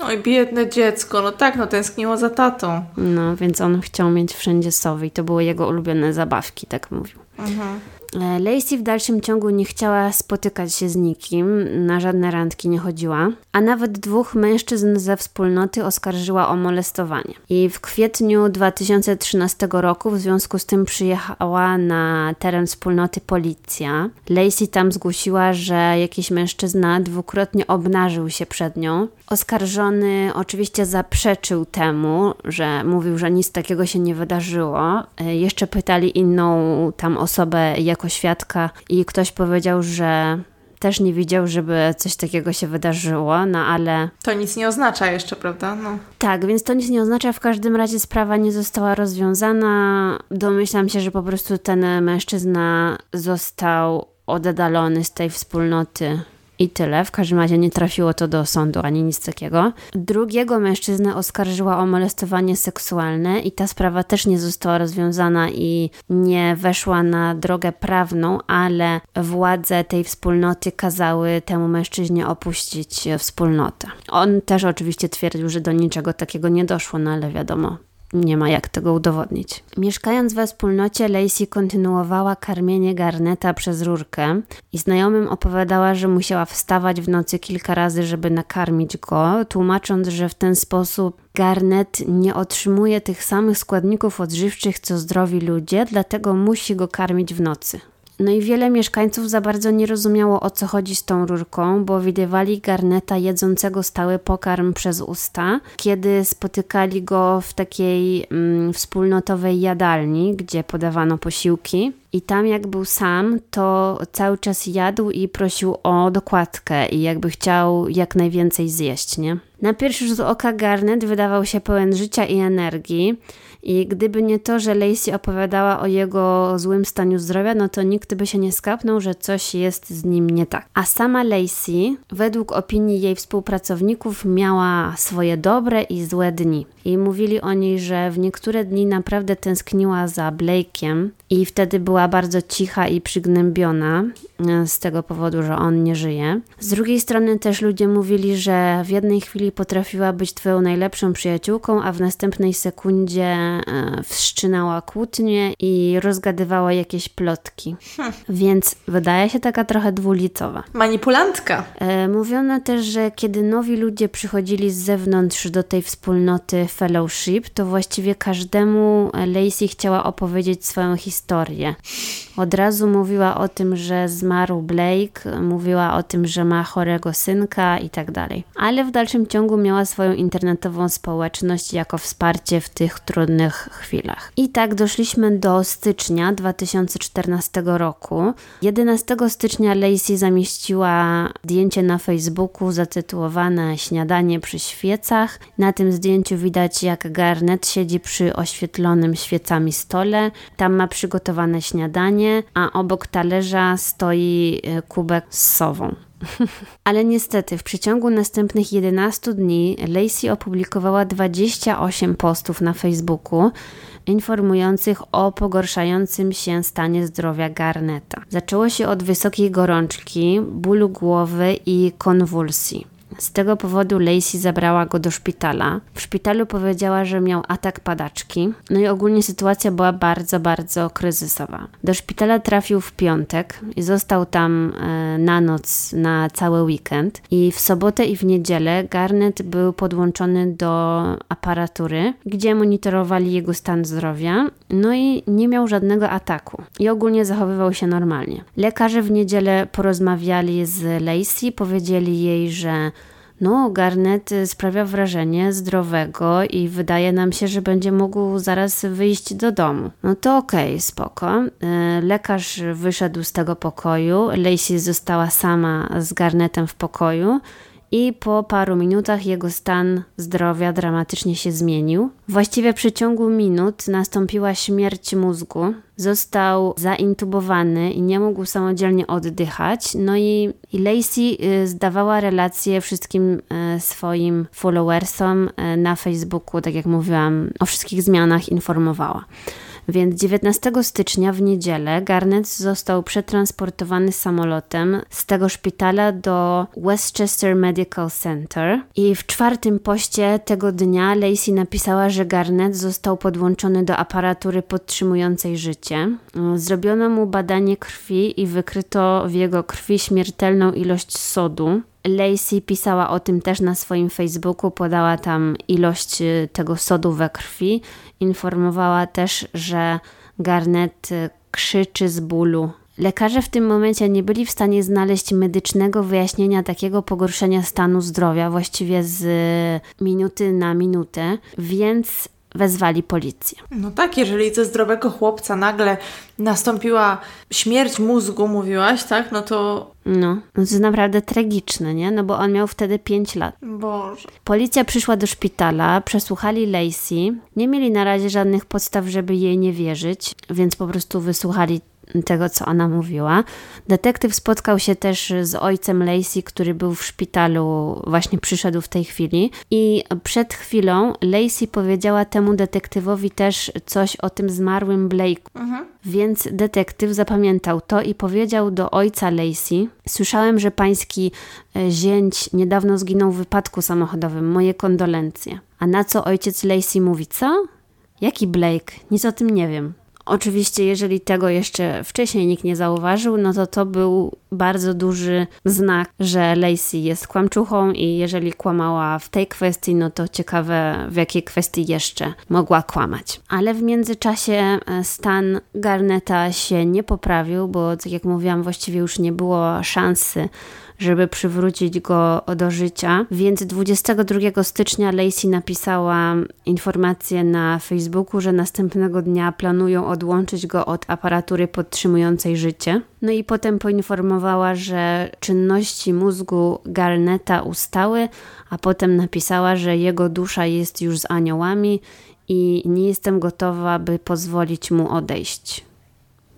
Oj, biedne dziecko, no tak, no tęskniło za tatą. No, więc on chciał mieć wszędzie sowy i to były jego ulubione zabawki, tak mówił. Mhm. E, Lacey w dalszym ciągu nie chciała spotykać się z nikim, na żadne randki nie chodziła, a nawet dwóch mężczyzn ze wspólnoty oskarżyła o molestowanie. I w kwietniu 2013 roku w związku z tym przyjechała na teren wspólnoty policja. Lacey tam zgłosiła, że jakiś mężczyzna dwukrotnie obnażył się przed nią. Oskarżony oczywiście zaprzeczył temu, że mówił, że nic takiego się nie wydarzyło. E, jeszcze pytali inną tam osobę, jak jako świadka i ktoś powiedział, że też nie widział, żeby coś takiego się wydarzyło, no ale... To nic nie oznacza jeszcze, prawda? No. Tak, więc to nic nie oznacza. W każdym razie sprawa nie została rozwiązana. Domyślam się, że po prostu ten mężczyzna został oddalony z tej wspólnoty i tyle. W każdym razie nie trafiło to do sądu ani nic takiego. Drugiego mężczyznę oskarżyła o molestowanie seksualne i ta sprawa też nie została rozwiązana i nie weszła na drogę prawną, ale władze tej wspólnoty kazały temu mężczyźnie opuścić wspólnotę. On też oczywiście twierdził, że do niczego takiego nie doszło, no ale wiadomo, nie ma jak tego udowodnić. Mieszkając we wspólnocie, Lacey kontynuowała karmienie garneta przez rurkę i znajomym opowiadała, że musiała wstawać w nocy kilka razy, żeby nakarmić go, tłumacząc, że w ten sposób garnet nie otrzymuje tych samych składników odżywczych co zdrowi ludzie, dlatego musi go karmić w nocy. No i wiele mieszkańców za bardzo nie rozumiało o co chodzi z tą rurką, bo widywali garneta jedzącego stały pokarm przez usta, kiedy spotykali go w takiej mm, wspólnotowej jadalni, gdzie podawano posiłki. I tam jak był sam, to cały czas jadł i prosił o dokładkę i jakby chciał jak najwięcej zjeść, nie? Na pierwszy rzut oka Garnet wydawał się pełen życia i energii, i gdyby nie to, że Lacey opowiadała o jego złym stanie zdrowia, no to nikt by się nie skapnął, że coś jest z nim nie tak. A sama Lacey, według opinii jej współpracowników, miała swoje dobre i złe dni. I mówili o niej, że w niektóre dni naprawdę tęskniła za Blake'iem i wtedy była bardzo cicha i przygnębiona e, z tego powodu, że on nie żyje. Z drugiej strony też ludzie mówili, że w jednej chwili potrafiła być twoją najlepszą przyjaciółką, a w następnej sekundzie wszczynała kłótnie i rozgadywała jakieś plotki. Hmm. Więc wydaje się taka trochę dwulicowa. Manipulantka. E, mówiono też, że kiedy nowi ludzie przychodzili z zewnątrz do tej wspólnoty fellowship, to właściwie każdemu Lacey chciała opowiedzieć swoją historię. Od razu mówiła o tym, że zmarł Blake, mówiła o tym, że ma chorego synka i tak dalej. Ale w dalszym ciągu miała swoją internetową społeczność jako wsparcie w tych trudnych chwilach. I tak doszliśmy do stycznia 2014 roku. 11 stycznia Lacey zamieściła zdjęcie na Facebooku zatytułowane Śniadanie przy świecach. Na tym zdjęciu widać, jak Garnet siedzi przy oświetlonym świecami stole. Tam ma przygotowane śniadanie, a obok talerza stoi e, kubek z sową. Ale niestety w przeciągu następnych 11 dni Lacey opublikowała 28 postów na Facebooku informujących o pogorszającym się stanie zdrowia Garneta. Zaczęło się od wysokiej gorączki, bólu głowy i konwulsji. Z tego powodu Lacey zabrała go do szpitala. W szpitalu powiedziała, że miał atak padaczki. No i ogólnie sytuacja była bardzo, bardzo kryzysowa. Do szpitala trafił w piątek i został tam e, na noc, na cały weekend. I w sobotę i w niedzielę Garnet był podłączony do aparatury, gdzie monitorowali jego stan zdrowia. No i nie miał żadnego ataku. I ogólnie zachowywał się normalnie. Lekarze w niedzielę porozmawiali z Lacey, powiedzieli jej, że no, Garnet sprawia wrażenie zdrowego i wydaje nam się, że będzie mógł zaraz wyjść do domu. No to okej, okay, spoko. E, lekarz wyszedł z tego pokoju, Lacey została sama z Garnetem w pokoju i po paru minutach jego stan zdrowia dramatycznie się zmienił. Właściwie w przeciągu minut nastąpiła śmierć mózgu. Został zaintubowany i nie mógł samodzielnie oddychać. No i, i Lacey y, zdawała relacje wszystkim y, swoim followersom y, na Facebooku, tak jak mówiłam, o wszystkich zmianach informowała. Więc 19 stycznia w niedzielę Garnet został przetransportowany samolotem z tego szpitala do Westchester Medical Center. I w czwartym poście tego dnia Lacey napisała, że Garnet został podłączony do aparatury podtrzymującej życie. Zrobiono mu badanie krwi i wykryto w jego krwi śmiertelną ilość sodu. Lacey pisała o tym też na swoim Facebooku, podała tam ilość y, tego sodu we krwi. Informowała też, że Garnet y, krzyczy z bólu. Lekarze w tym momencie nie byli w stanie znaleźć medycznego wyjaśnienia takiego pogorszenia stanu zdrowia, właściwie z minuty na minutę, więc wezwali policję. No tak, jeżeli ze zdrowego chłopca nagle nastąpiła śmierć mózgu, mówiłaś, tak? No to. No, to jest naprawdę tragiczne, nie? No bo on miał wtedy 5 lat. Boże. Policja przyszła do szpitala, przesłuchali Lacey. Nie mieli na razie żadnych podstaw, żeby jej nie wierzyć, więc po prostu wysłuchali tego, co ona mówiła. Detektyw spotkał się też z ojcem Lacey, który był w szpitalu, właśnie przyszedł w tej chwili. I przed chwilą Lacey powiedziała temu detektywowi też coś o tym zmarłym Blake. Mhm. Więc detektyw zapamiętał to i powiedział do ojca Lacey: Słyszałem, że pański e, zięć niedawno zginął w wypadku samochodowym. Moje kondolencje. A na co ojciec Lacey mówi: Co? Jaki Blake? Nic o tym nie wiem. Oczywiście, jeżeli tego jeszcze wcześniej nikt nie zauważył, no to to był bardzo duży znak, że Lacey jest kłamczuchą i jeżeli kłamała w tej kwestii, no to ciekawe w jakiej kwestii jeszcze mogła kłamać. Ale w międzyczasie e, stan Garneta się nie poprawił, bo tak jak mówiłam, właściwie już nie było szansy, żeby przywrócić go do życia. Więc 22 stycznia Lacey napisała informację na Facebooku, że następnego dnia planują odłączyć go od aparatury podtrzymującej życie. No i potem poinformowała, że czynności mózgu Garneta ustały, a potem napisała, że jego dusza jest już z aniołami i nie jestem gotowa, by pozwolić mu odejść.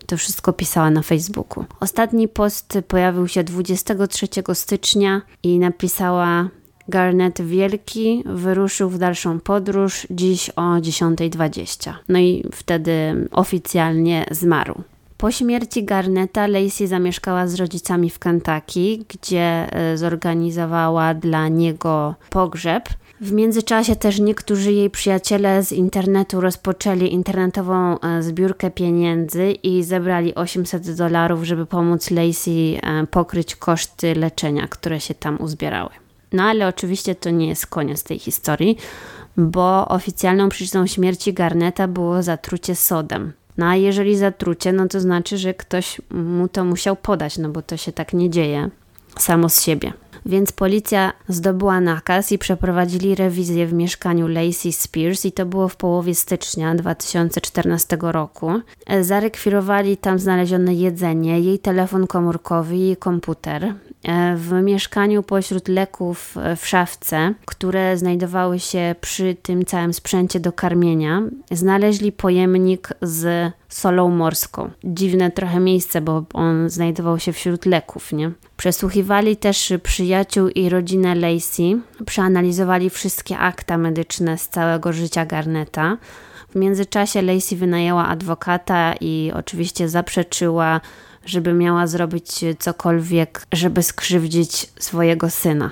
To wszystko pisała na Facebooku. Ostatni post pojawił się 23 stycznia i napisała Garnet Wielki wyruszył w dalszą podróż dziś o 10.20. No i wtedy oficjalnie zmarł. Po śmierci Garneta Lacey zamieszkała z rodzicami w Kentucky, gdzie e, zorganizowała dla niego pogrzeb. W międzyczasie też niektórzy jej przyjaciele z internetu rozpoczęli internetową e, zbiórkę pieniędzy i zebrali 800 dolarów, żeby pomóc Lacey e, pokryć koszty leczenia, które się tam uzbierały. No ale oczywiście to nie jest koniec tej historii, bo oficjalną przyczyną śmierci Garneta było zatrucie sodem. No a jeżeli zatrucie, no to znaczy, że ktoś mu to musiał podać, no bo to się tak nie dzieje samo z siebie. Więc policja zdobyła nakaz i przeprowadzili rewizję w mieszkaniu Lacey Spears i to było w połowie stycznia 2014 roku. Zarekwirowali tam znalezione jedzenie, jej telefon komórkowy i komputer. W mieszkaniu pośród leków w szafce, które znajdowały się przy tym całym sprzęcie do karmienia, znaleźli pojemnik z solą morską. Dziwne trochę miejsce, bo on znajdował się wśród leków, nie? Przesłuchiwali też przyjaciół i rodzinę Lacey, przeanalizowali wszystkie akta medyczne z całego życia Garneta. W międzyczasie Lacey wynajęła adwokata i oczywiście zaprzeczyła, żeby miała zrobić cokolwiek, żeby skrzywdzić swojego syna.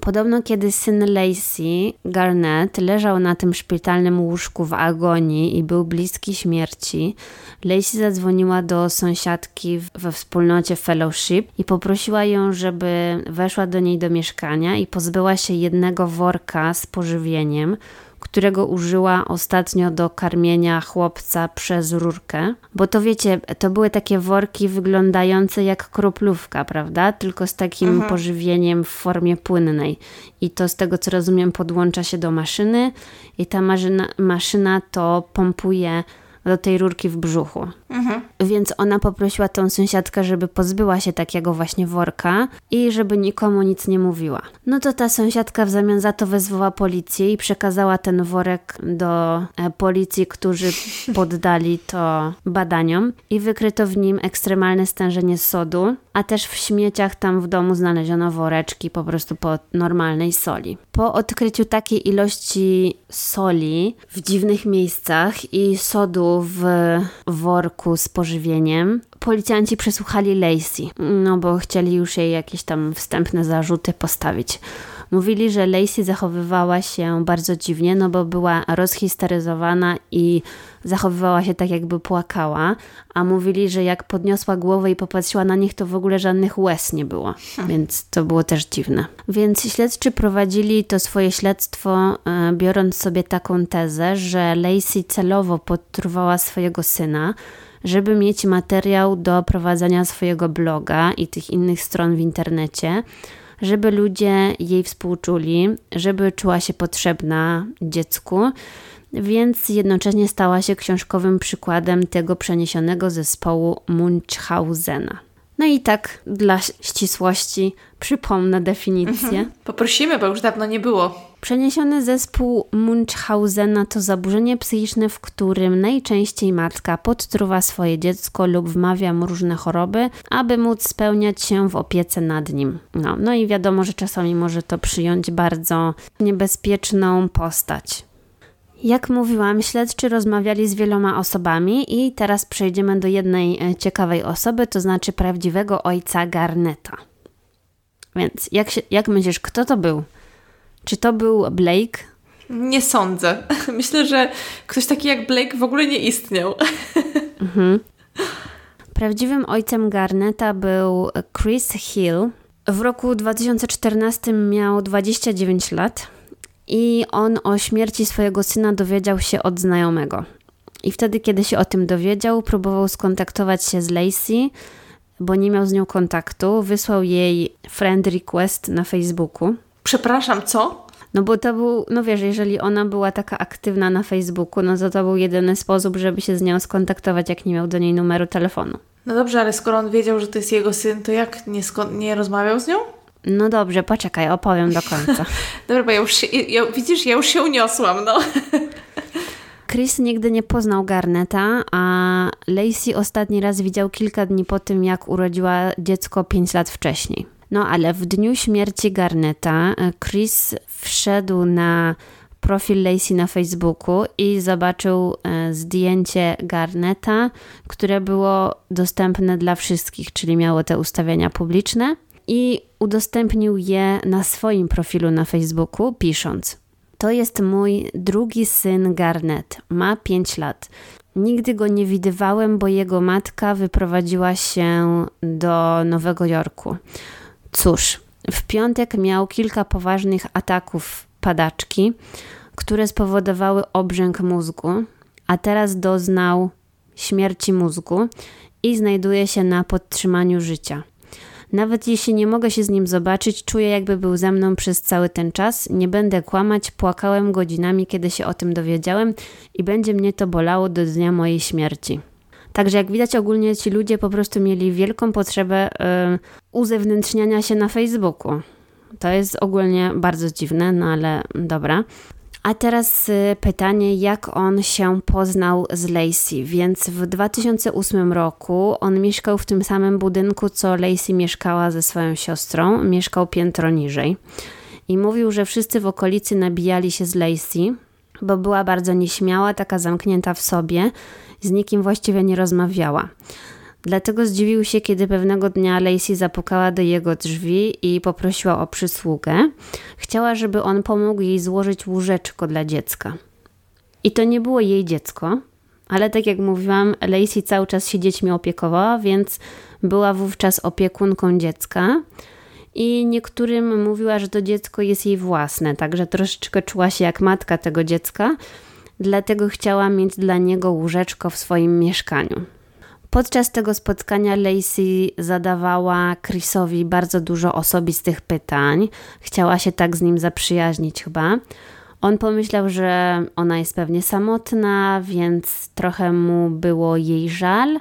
Podobno kiedy syn Lacey, Garnett, leżał na tym szpitalnym łóżku w agonii i był bliski śmierci, Lacey zadzwoniła do sąsiadki we wspólnocie Fellowship i poprosiła ją, żeby weszła do niej do mieszkania i pozbyła się jednego worka z pożywieniem, którego użyła ostatnio do karmienia chłopca przez rurkę. Bo to wiecie, to były takie worki wyglądające jak kroplówka, prawda? Tylko z takim mhm. pożywieniem w formie płynnej. I to z tego co rozumiem podłącza się do maszyny i ta maszyna, maszyna to pompuje do tej rurki w brzuchu. Mhm. Więc ona poprosiła tą sąsiadkę, żeby pozbyła się takiego właśnie worka i żeby nikomu nic nie mówiła. No to ta sąsiadka w zamian za to wezwała policję i przekazała ten worek do e, policji, którzy poddali to badaniom i wykryto w nim ekstremalne stężenie sodu, a też w śmieciach tam w domu znaleziono woreczki po prostu po normalnej soli. Po odkryciu takiej ilości soli w dziwnych miejscach i sodu w worku z pożywieniem, policjanci przesłuchali Lacey, no bo chcieli już jej jakieś tam wstępne zarzuty postawić. Mówili, że Lacey zachowywała się bardzo dziwnie, no bo była rozhisteryzowana i zachowywała się tak, jakby płakała, a mówili, że jak podniosła głowę i popatrzyła na nich, to w ogóle żadnych łez nie było, hmm. więc to było też dziwne. Więc śledczy prowadzili to swoje śledztwo, e, biorąc sobie taką tezę, że Lacey celowo podtruwała swojego syna, żeby mieć materiał do prowadzenia swojego bloga i tych innych stron w internecie, żeby ludzie jej współczuli, żeby czuła się potrzebna dziecku, więc jednocześnie stała się książkowym przykładem tego przeniesionego zespołu Munchhausena. No i tak dla ścisłości przypomnę definicję. Mhm. Poprosimy, bo już dawno nie było. Przeniesiony zespół Munchhausena to zaburzenie psychiczne, w którym najczęściej matka podtruwa swoje dziecko lub wmawia mu różne choroby, aby móc spełniać się w opiece nad nim. No, no i wiadomo, że czasami może to przyjąć bardzo niebezpieczną postać. Jak mówiłam, śledczy rozmawiali z wieloma osobami i teraz przejdziemy do jednej e, ciekawej osoby, to znaczy prawdziwego ojca Garneta. Więc jak, się, jak myślisz, kto to był? Czy to był Blake? Nie sądzę. Myślę, że ktoś taki jak Blake w ogóle nie istniał. Mhm. Prawdziwym ojcem Garneta był Chris Hill. W roku 2014 miał 29 lat i on o śmierci swojego syna dowiedział się od znajomego. I wtedy, kiedy się o tym dowiedział, próbował skontaktować się z Lacey, bo nie miał z nią kontaktu, wysłał jej friend request na Facebooku. Przepraszam, co? No bo to był, no wiesz, jeżeli ona była taka aktywna na Facebooku, no to to był jedyny sposób, żeby się z nią skontaktować, jak nie miał do niej numeru telefonu. No dobrze, ale skoro on wiedział, że to jest jego syn, to jak nie, nie rozmawiał z nią? No dobrze, poczekaj, opowiem do końca. Dobra, bo ja już się, ja, widzisz, ja już się uniosłam, no. Chris nigdy nie poznał Garneta, a Lacey ostatni raz widział kilka dni po tym, jak urodziła dziecko 5 lat wcześniej. No ale w dniu śmierci Garneta e, Chris wszedł na profil Lacey na Facebooku i zobaczył e, zdjęcie Garneta, które było dostępne dla wszystkich, czyli miało te ustawienia publiczne i udostępnił je na swoim profilu na Facebooku, pisząc: To jest mój drugi syn Garnet, ma 5 lat. Nigdy go nie widywałem, bo jego matka wyprowadziła się do Nowego Jorku. Cóż, w piątek miał kilka poważnych ataków padaczki, które spowodowały obrzęk mózgu, a teraz doznał śmierci mózgu i znajduje się na podtrzymaniu życia. Nawet jeśli nie mogę się z nim zobaczyć, czuję, jakby był ze mną przez cały ten czas. Nie będę kłamać, płakałem godzinami, kiedy się o tym dowiedziałem i będzie mnie to bolało do dnia mojej śmierci. Także jak widać ogólnie ci ludzie po prostu mieli wielką potrzebę y, uzewnętrzniania się na Facebooku. To jest ogólnie bardzo dziwne, no ale dobra. A teraz y, pytanie, jak on się poznał z Lacey. Więc w 2008 roku on mieszkał w tym samym budynku, co Lacey mieszkała ze swoją siostrą. Mieszkał piętro niżej. I mówił, że wszyscy w okolicy nabijali się z Lacey, bo była bardzo nieśmiała, taka zamknięta w sobie, z nikim właściwie nie rozmawiała. Dlatego zdziwił się, kiedy pewnego dnia Lacey zapukała do jego drzwi i poprosiła o przysługę. Chciała, żeby on pomógł jej złożyć łóżeczko dla dziecka. I to nie było jej dziecko, ale tak jak mówiłam, Lacey cały czas się dziećmi opiekowała, więc była wówczas opiekunką dziecka. I niektórym mówiła, że to dziecko jest jej własne, także troszeczkę czuła się jak matka tego dziecka, dlatego chciała mieć dla niego łóżeczko w swoim mieszkaniu. Podczas tego spotkania Lacey zadawała Chrisowi bardzo dużo osobistych pytań. Chciała się tak z nim zaprzyjaźnić chyba. On pomyślał, że ona jest pewnie samotna, więc trochę mu było jej żal,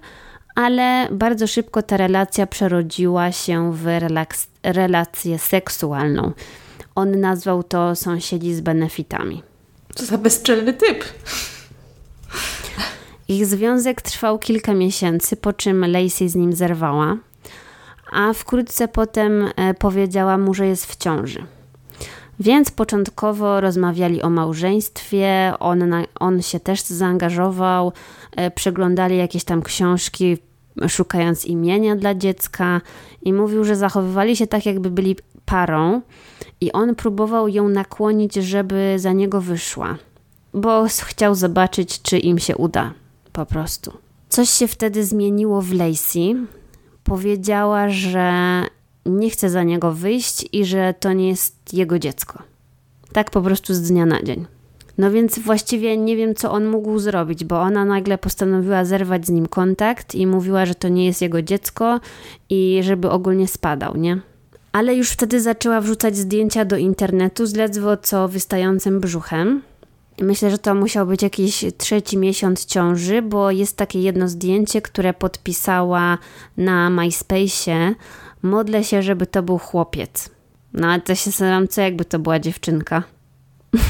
ale bardzo szybko ta relacja przerodziła się w relaks- relację seksualną. On nazwał to sąsiedzi z benefitami. Co za bezczelny typ. Ich związek trwał kilka miesięcy, po czym Lacey z nim zerwała, a wkrótce potem e, powiedziała mu, że jest w ciąży. Więc początkowo rozmawiali o małżeństwie, on, on się też zaangażował, e, przeglądali jakieś tam książki, szukając imienia dla dziecka i mówił, że zachowywali się tak, jakby byli parą i on próbował ją nakłonić, żeby za niego wyszła, bo chciał zobaczyć, czy im się uda po prostu. Coś się wtedy zmieniło w Lacey. Powiedziała, że nie chce za niego wyjść i że to nie jest jego dziecko. Tak po prostu z dnia na dzień. No więc właściwie nie wiem, co on mógł zrobić, bo ona nagle postanowiła zerwać z nim kontakt i mówiła, że to nie jest jego dziecko i żeby ogólnie spadał, nie? Ale już wtedy zaczęła wrzucać zdjęcia do internetu z ledwo co wystającym brzuchem. Myślę, że to musiał być jakiś trzeci miesiąc ciąży, bo jest takie jedno zdjęcie, które podpisała na MySpace'ie. Modlę się, żeby to był chłopiec. No ale to się zastanawiam, co jakby to była dziewczynka.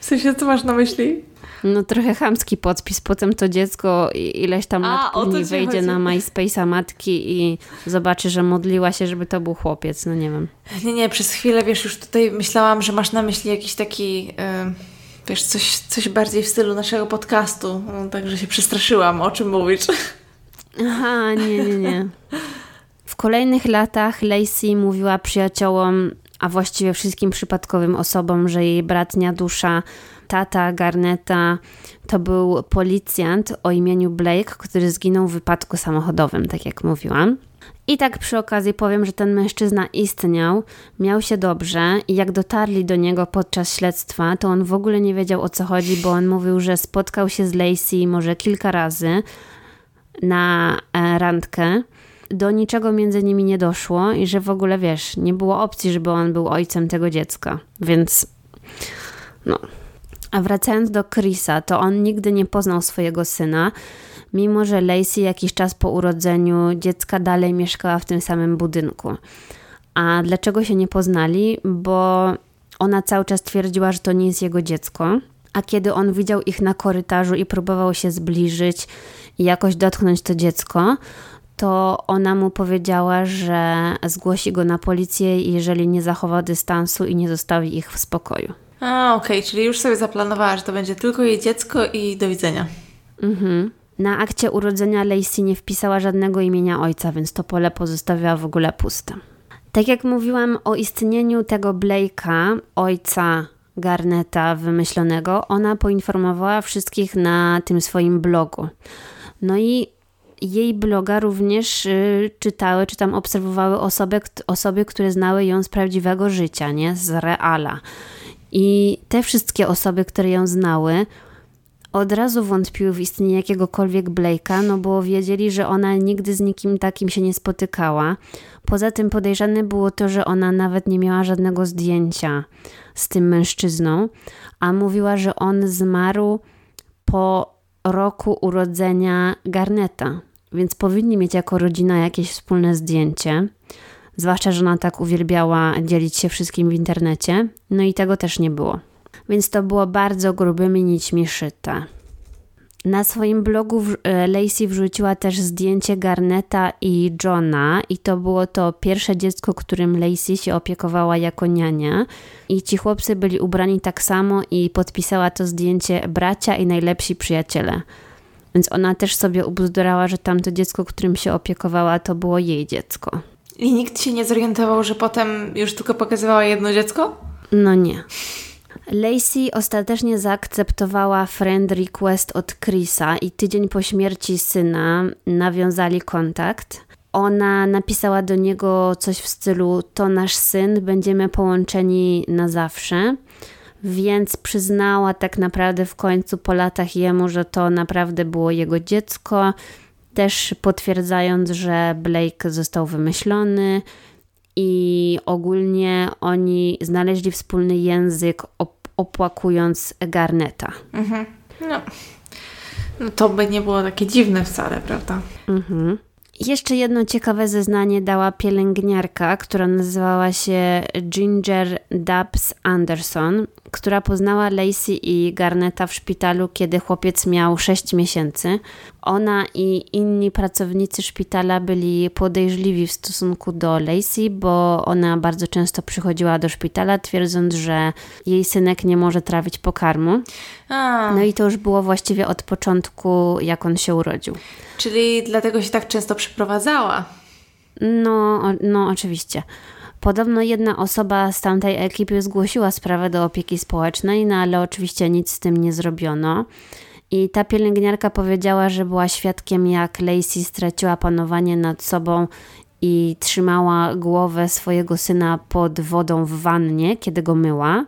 W sensie, co masz na myśli? No trochę chamski podpis, potem to dziecko ileś tam lat później wejdzie chodzi. na MySpace'a matki i zobaczy, że modliła się, żeby to był chłopiec, no nie wiem. Nie, nie, przez chwilę, wiesz, już tutaj myślałam, że masz na myśli jakiś taki, yy, wiesz, coś, coś bardziej w stylu naszego podcastu, no, także się przestraszyłam, o czym mówisz. Aha, nie, nie, nie. W kolejnych latach Lacey mówiła przyjaciołom, a właściwie wszystkim przypadkowym osobom, że jej bratnia dusza tata Garneta to był policjant o imieniu Blake, który zginął w wypadku samochodowym, tak jak mówiłam. I tak przy okazji powiem, że ten mężczyzna istniał, miał się dobrze i jak dotarli do niego podczas śledztwa, to on w ogóle nie wiedział o co chodzi, bo on mówił, że spotkał się z Lacey może kilka razy, na e, randkę. Do niczego między nimi nie doszło i że w ogóle wiesz, nie było opcji, żeby on był ojcem tego dziecka. Więc no. A wracając do Chrisa, to on nigdy nie poznał swojego syna, mimo że Lacey jakiś czas po urodzeniu dziecka dalej mieszkała w tym samym budynku. A dlaczego się nie poznali? Bo ona cały czas twierdziła, że to nie jest jego dziecko. A kiedy on widział ich na korytarzu i próbował się zbliżyć i jakoś dotknąć to dziecko, to ona mu powiedziała, że zgłosi go na policję, jeżeli nie zachowa dystansu i nie zostawi ich w spokoju. A, okej, okay, czyli już sobie zaplanowała, że to będzie tylko jej dziecko i do widzenia. Mhm. Na akcie urodzenia Lacey nie wpisała żadnego imienia ojca, więc to pole pozostawiała w ogóle puste. Tak jak mówiłam o istnieniu tego Blake'a, ojca Garneta wymyślonego, ona poinformowała wszystkich na tym swoim blogu. No i jej bloga również y, czytały, czy tam obserwowały osoby, osoby, które znały ją z prawdziwego życia, nie? Z reala. I te wszystkie osoby, które ją znały, od razu wątpiły w istnienie jakiegokolwiek Blake'a, no bo wiedzieli, że ona nigdy z nikim takim się nie spotykała. Poza tym podejrzane było to, że ona nawet nie miała żadnego zdjęcia z tym mężczyzną, a mówiła, że on zmarł po roku urodzenia Garneta, więc powinni mieć jako rodzina jakieś wspólne zdjęcie. Zwłaszcza, że ona tak uwielbiała dzielić się wszystkim w internecie, no i tego też nie było. Więc to było bardzo grubymi nićmi szyte. Na swoim blogu e, Lacey wrzuciła też zdjęcie Garneta i Johna i to było to pierwsze dziecko, którym Lacey się opiekowała jako niania i ci chłopcy byli ubrani tak samo i podpisała to zdjęcie bracia i najlepsi przyjaciele. Więc ona też sobie ubzdurała, że tamto dziecko, którym się opiekowała, to było jej dziecko. I nikt się nie zorientował, że potem już tylko pokazywała jedno dziecko? No nie. Lacey ostatecznie zaakceptowała friend request od Chrisa i tydzień po śmierci syna nawiązali kontakt. Ona napisała do niego coś w stylu: To nasz syn, będziemy połączeni na zawsze. Więc przyznała tak naprawdę w końcu po latach jemu, że to naprawdę było jego dziecko, też potwierdzając, że Blake został wymyślony i ogólnie oni znaleźli wspólny język opłakując Garneta. Mhm. No. no to by nie było takie dziwne wcale, prawda? Mhm. Jeszcze jedno ciekawe zeznanie dała pielęgniarka, która nazywała się Ginger Dubs Anderson, która poznała Lacey i Garneta w szpitalu, kiedy chłopiec miał 6 miesięcy. Ona i inni pracownicy szpitala byli podejrzliwi w stosunku do Lacey, bo ona bardzo często przychodziła do szpitala, twierdząc, że jej synek nie może trawić pokarmu. A. No i to już było właściwie od początku, jak on się urodził. Czyli dlatego się tak często przyprowadzała. No, no oczywiście. Podobno jedna osoba z tamtej ekipy zgłosiła sprawę do opieki społecznej, no ale oczywiście nic z tym nie zrobiono. I ta pielęgniarka powiedziała, że była świadkiem, jak Lacey straciła panowanie nad sobą i trzymała głowę swojego syna pod wodą w wannie, kiedy go myła.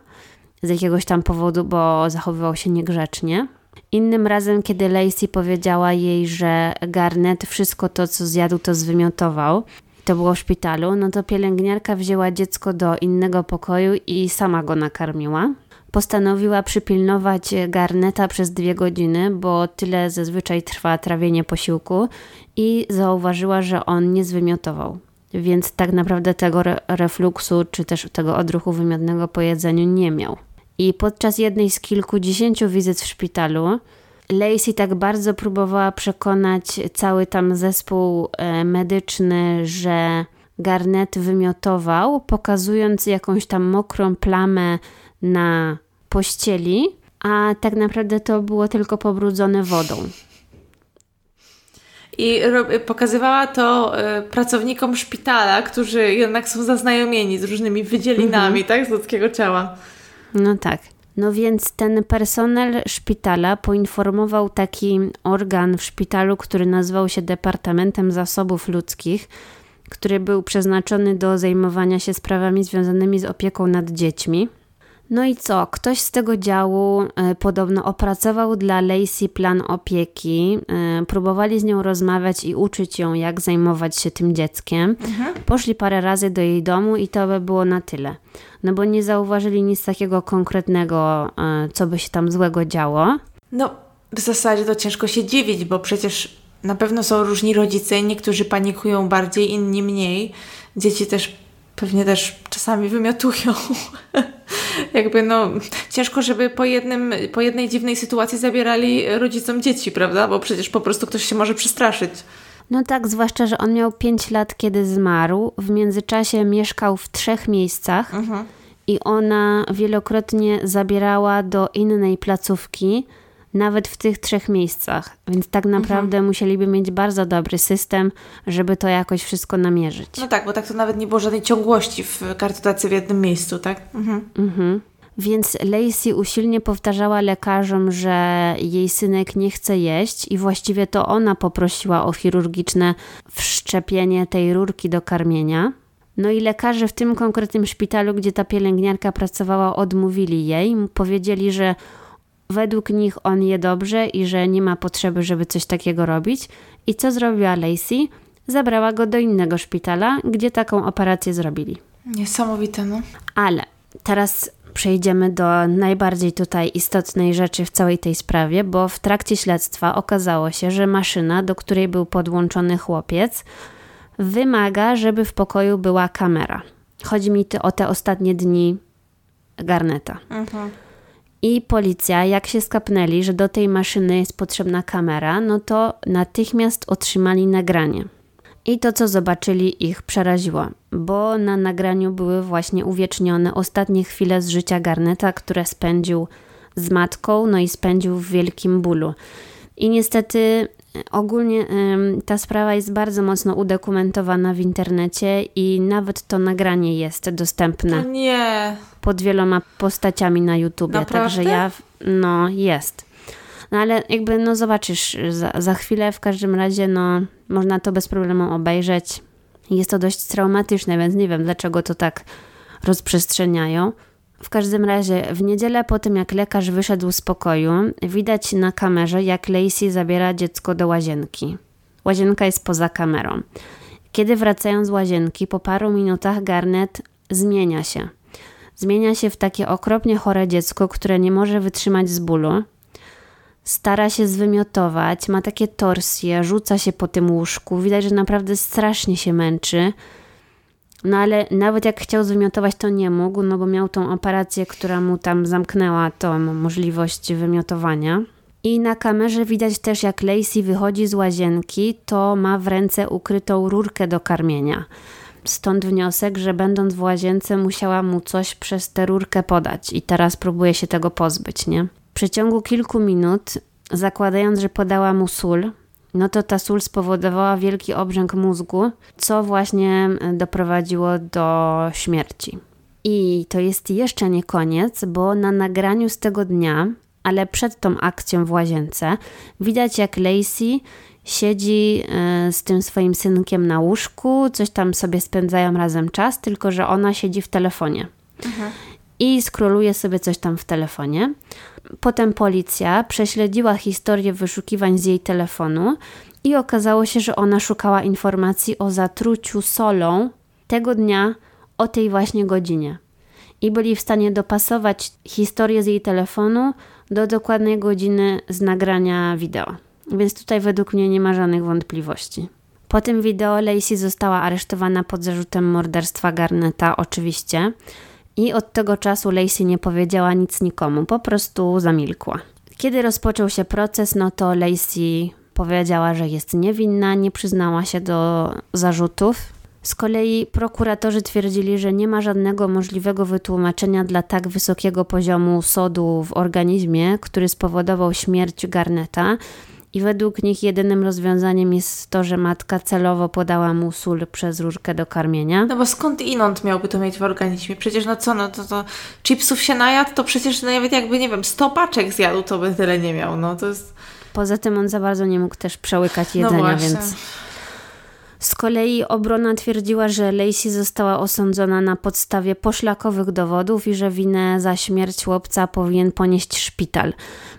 Z jakiegoś tam powodu, bo zachowywał się niegrzecznie. Innym razem, kiedy Lacey powiedziała jej, że Garnet wszystko to, co zjadł, to zwymiotował, to było w szpitalu, no to pielęgniarka wzięła dziecko do innego pokoju i sama go nakarmiła. Postanowiła przypilnować garneta przez dwie godziny, bo tyle zazwyczaj trwa trawienie posiłku i zauważyła, że on nie zwymiotował. Więc tak naprawdę tego re refluksu czy też tego odruchu wymiotnego po jedzeniu nie miał. I podczas jednej z kilkudziesięciu wizyt w szpitalu Lacey tak bardzo próbowała przekonać cały tam zespół e, medyczny, że Garnet wymiotował, pokazując jakąś tam mokrą plamę na pościeli, a tak naprawdę to było tylko pobrudzone wodą. I pokazywała to y, pracownikom szpitala, którzy jednak są zaznajomieni z różnymi wydzielinami, mhm. tak, z ludzkiego ciała. No tak. No więc ten personel szpitala poinformował taki organ w szpitalu, który nazywał się Departamentem Zasobów Ludzkich, który był przeznaczony do zajmowania się sprawami związanymi z opieką nad dziećmi. No i co? Ktoś z tego działu y, podobno opracował dla Lacey plan opieki. Y, próbowali z nią rozmawiać i uczyć ją, jak zajmować się tym dzieckiem. Mhm. Poszli parę razy do jej domu i to by było na tyle. No bo nie zauważyli nic takiego konkretnego, y, co by się tam złego działo. No, w zasadzie to ciężko się dziwić, bo przecież na pewno są różni rodzice, niektórzy panikują bardziej, inni mniej. Dzieci też pewnie też czasami wymiotują. Jakby no, ciężko, żeby po, jednym, po jednej dziwnej sytuacji zabierali rodzicom dzieci, prawda? Bo przecież po prostu ktoś się może przestraszyć. No tak, zwłaszcza, że on miał 5 lat, kiedy zmarł. W międzyczasie mieszkał w trzech miejscach mhm. i ona wielokrotnie zabierała do innej placówki nawet w tych trzech miejscach. Więc tak mhm. naprawdę mhm. musieliby mieć bardzo dobry system, żeby to jakoś wszystko namierzyć. No tak, bo tak to nawet nie było żadnej ciągłości w kartotacji w jednym miejscu, tak? Mhm. mhm. Więc Lacey usilnie powtarzała lekarzom, że jej synek nie chce jeść, i właściwie to ona poprosiła o chirurgiczne wszczepienie tej rurki do karmienia. No i lekarze w tym konkretnym szpitalu, gdzie ta pielęgniarka pracowała, odmówili jej. Powiedzieli, że według nich on je dobrze i że nie ma potrzeby, żeby coś takiego robić. I co zrobiła Lacey? Zabrała go do innego szpitala, gdzie taką operację zrobili. Niesamowite, no. Ale teraz przejdziemy do najbardziej tutaj istotnej rzeczy w całej tej sprawie, bo w trakcie śledztwa okazało się, że maszyna, do której był podłączony chłopiec, wymaga, żeby w pokoju była kamera. Chodzi mi o te ostatnie dni Garneta. Mhm. I policja, jak się skapnęli, że do tej maszyny jest potrzebna kamera, no to natychmiast otrzymali nagranie. I to, co zobaczyli, ich przeraziło, bo na nagraniu były właśnie uwiecznione ostatnie chwile z życia Garneta, które spędził z matką, no i spędził w wielkim bólu. I niestety ogólnie ta sprawa jest bardzo mocno udokumentowana w internecie i nawet to nagranie jest dostępne. nie. Pod wieloma postaciami na YouTubie. Naprawdę? Także ja, no jest. No ale jakby, no zobaczysz, za, za chwilę w każdym razie, no można to bez problemu obejrzeć. Jest to dość traumatyczne, więc nie wiem, dlaczego to tak rozprzestrzeniają. W każdym razie, w niedzielę po tym jak lekarz wyszedł z pokoju, widać na kamerze, jak Lacey zabiera dziecko do łazienki. Łazienka jest poza kamerą. Kiedy wracają z łazienki, po paru minutach Garnet zmienia się. Zmienia się w takie okropnie chore dziecko, które nie może wytrzymać z bólu. Stara się zwymiotować, ma takie torsje, rzuca się po tym łóżku. Widać, że naprawdę strasznie się męczy. No ale nawet jak chciał zwymiotować, to nie mógł, no bo miał tą operację, która mu tam zamknęła tą możliwość wymiotowania. I na kamerze widać też, jak Lacey wychodzi z łazienki, to ma w ręce ukrytą rurkę do karmienia. Stąd wniosek, że będąc w łazience musiała mu coś przez tę rurkę podać i teraz próbuje się tego pozbyć, nie? W przeciągu kilku minut, zakładając, że podała mu sól, no to ta sól spowodowała wielki obrzęk mózgu, co właśnie doprowadziło do śmierci. I to jest jeszcze nie koniec, bo na nagraniu z tego dnia, ale przed tą akcją w łazience, widać jak Lacey siedzi e, z tym swoim synkiem na łóżku, coś tam sobie spędzają razem czas, tylko że ona siedzi w telefonie. Mhm. I skroluje sobie coś tam w telefonie. Potem policja prześledziła historię wyszukiwań z jej telefonu i okazało się, że ona szukała informacji o zatruciu solą tego dnia o tej właśnie godzinie. I byli w stanie dopasować historię z jej telefonu do dokładnej godziny z nagrania wideo. Więc tutaj według mnie nie ma żadnych wątpliwości. Po tym wideo Lacey została aresztowana pod zarzutem morderstwa Garneta, oczywiście. I od tego czasu Lacey nie powiedziała nic nikomu, po prostu zamilkła. Kiedy rozpoczął się proces, no to Lacey powiedziała, że jest niewinna, nie przyznała się do zarzutów. Z kolei prokuratorzy twierdzili, że nie ma żadnego możliwego wytłumaczenia dla tak wysokiego poziomu sodu w organizmie, który spowodował śmierć Garneta, i według nich jedynym rozwiązaniem jest to, że matka celowo podała mu sól przez różkę do karmienia. No bo skąd inąd miałby to mieć w organizmie? Przecież no co, no to, to chipsów się najadł, to przecież nawet jakby, nie wiem, 100 paczek zjadł, to by tyle nie miał, no to jest... Poza tym on za bardzo nie mógł też przełykać no jedzenia, no więc... Z kolei obrona twierdziła, że Lacey została osądzona na podstawie poszlakowych dowodów i że winę za śmierć chłopca powinien ponieść szpital.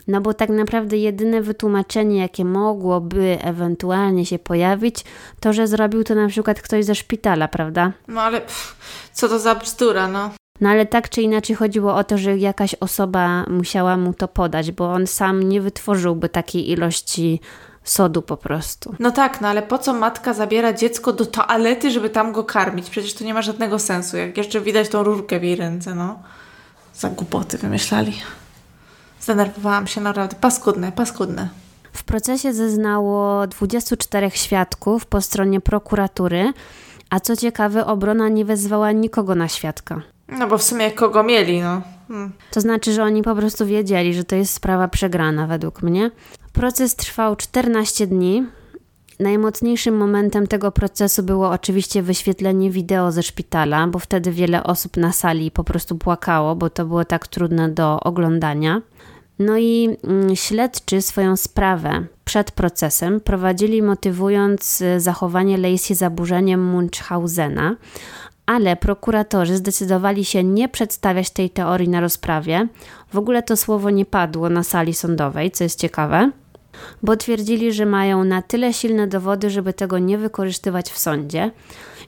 No bo tak naprawdę jedyne wytłumaczenie, jakie mogłoby ewentualnie się pojawić, to że zrobił to na przykład ktoś ze szpitala, prawda? No ale pff, co to za bzdura, no. No ale tak czy inaczej chodziło o to, że jakaś osoba musiała mu to podać, bo on sam nie wytworzyłby takiej ilości sodu po prostu. No tak, no ale po co matka zabiera dziecko do toalety, żeby tam go karmić? Przecież to nie ma żadnego sensu. Jak jeszcze widać tą rurkę w jej ręce, no. Za głupoty wymyślali. Zdenerwowałam się naprawdę. Paskudne, paskudne. W procesie zeznało 24 świadków po stronie prokuratury, a co ciekawe, obrona nie wezwała nikogo na świadka. No bo w sumie kogo mieli, no. Hmm. To znaczy, że oni po prostu wiedzieli, że to jest sprawa przegrana według mnie. Proces trwał 14 dni. Najmocniejszym momentem tego procesu było oczywiście wyświetlenie wideo ze szpitala, bo wtedy wiele osób na sali po prostu płakało, bo to było tak trudne do oglądania. No i mm, śledczy swoją sprawę przed procesem prowadzili motywując y, zachowanie Lacey zaburzeniem Munchhausena, ale prokuratorzy zdecydowali się nie przedstawiać tej teorii na rozprawie. W ogóle to słowo nie padło na sali sądowej, co jest ciekawe, bo twierdzili, że mają na tyle silne dowody, żeby tego nie wykorzystywać w sądzie.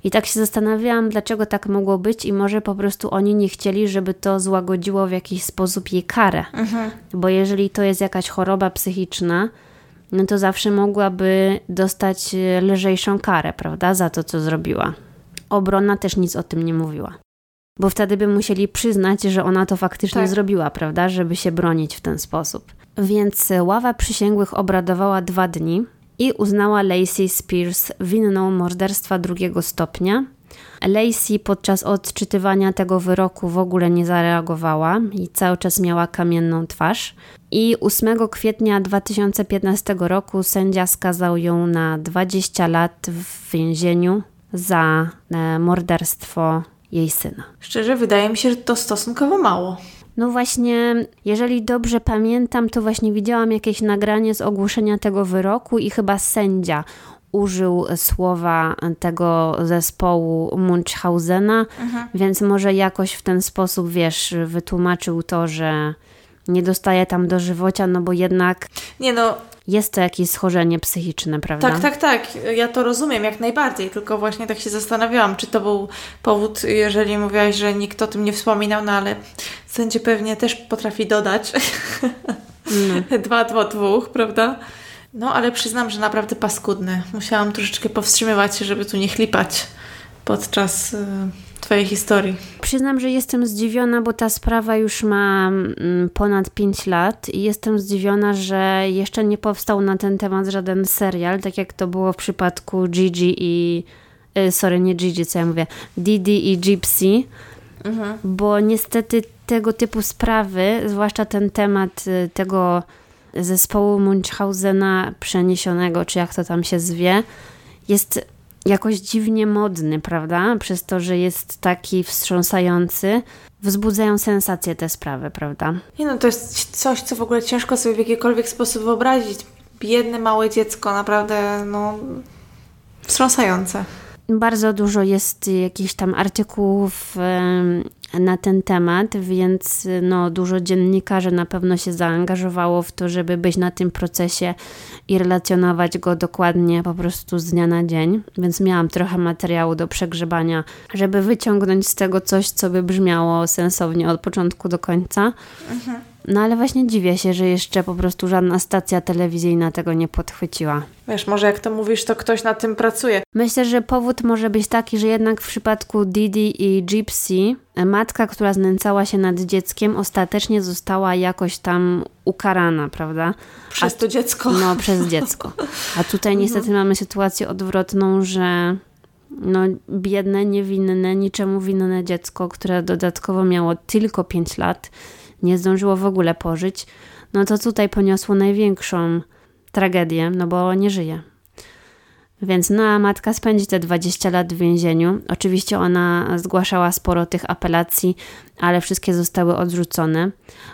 I tak się zastanawiałam, dlaczego tak mogło być, i może po prostu oni nie chcieli, żeby to złagodziło w jakiś sposób jej karę. Mhm. Bo jeżeli to jest jakaś choroba psychiczna, no to zawsze mogłaby dostać lżejszą karę, prawda, za to, co zrobiła. Obrona też nic o tym nie mówiła. Bo wtedy by musieli przyznać, że ona to faktycznie tak. zrobiła, prawda, żeby się bronić w ten sposób. Więc ława przysięgłych obradowała dwa dni i uznała Lacey Spears winną morderstwa drugiego stopnia. Lacey podczas odczytywania tego wyroku w ogóle nie zareagowała i cały czas miała kamienną twarz. I 8 kwietnia 2015 roku sędzia skazał ją na 20 lat w więzieniu za e, morderstwo jej syna. Szczerze, wydaje mi się, że to stosunkowo mało. No właśnie, jeżeli dobrze pamiętam, to właśnie widziałam jakieś nagranie z ogłoszenia tego wyroku i chyba sędzia użył słowa tego zespołu Munchhausena, mhm. więc może jakoś w ten sposób, wiesz, wytłumaczył to, że nie dostaje tam dożywocia, no bo jednak... Nie no, jest to jakieś schorzenie psychiczne, prawda? Tak, tak, tak. Ja to rozumiem jak najbardziej, tylko właśnie tak się zastanawiałam, czy to był powód, jeżeli mówiłaś, że nikt o tym nie wspominał, no ale sędzie pewnie też potrafi dodać no. dwa do dwóch, prawda? No, ale przyznam, że naprawdę paskudne. Musiałam troszeczkę powstrzymywać się, żeby tu nie chlipać podczas y, Twojej historii. Przyznam, że jestem zdziwiona, bo ta sprawa już ma mm, ponad 5 lat i jestem zdziwiona, że jeszcze nie powstał na ten temat żaden serial, tak jak to było w przypadku Gigi i. Y, sorry, nie Gigi, co ja mówię. Didi i Gypsy. Mhm. Bo niestety tego typu sprawy, zwłaszcza ten temat y, tego zespołu Munchhausena przeniesionego, czy jak to tam się zwie, jest jakoś dziwnie modny, prawda? Przez to, że jest taki wstrząsający, wzbudzają sensację te sprawy, prawda? Nie no, to jest coś, co w ogóle ciężko sobie w jakikolwiek sposób wyobrazić. Biedne małe dziecko, naprawdę, no, wstrząsające. Bardzo dużo jest jakichś tam artykułów na ten temat, więc no, dużo dziennikarzy na pewno się zaangażowało w to, żeby być na tym procesie i relacjonować go dokładnie po prostu z dnia na dzień, więc miałam trochę materiału do przegrzebania, żeby wyciągnąć z tego coś, co by brzmiało sensownie od początku do końca. Mhm. No ale właśnie dziwię się, że jeszcze po prostu żadna stacja telewizyjna tego nie podchwyciła. Wiesz, może jak to mówisz, to ktoś nad tym pracuje. Myślę, że powód może być taki, że jednak w przypadku Didi i Gypsy matka, która znęcała się nad dzieckiem, ostatecznie została jakoś tam ukarana, prawda? Przez A, to dziecko. No, przez dziecko. A tutaj mhm. niestety mamy sytuację odwrotną, że no, biedne, niewinne, niczemu winne dziecko, które dodatkowo miało tylko 5 lat, nie zdążyło w ogóle pożyć, no to tutaj poniosło największą tragedię, no bo nie żyje. Więc no a matka spędzi te 20 lat w więzieniu. Oczywiście ona zgłaszała sporo tych apelacji, ale wszystkie zostały odrzucone.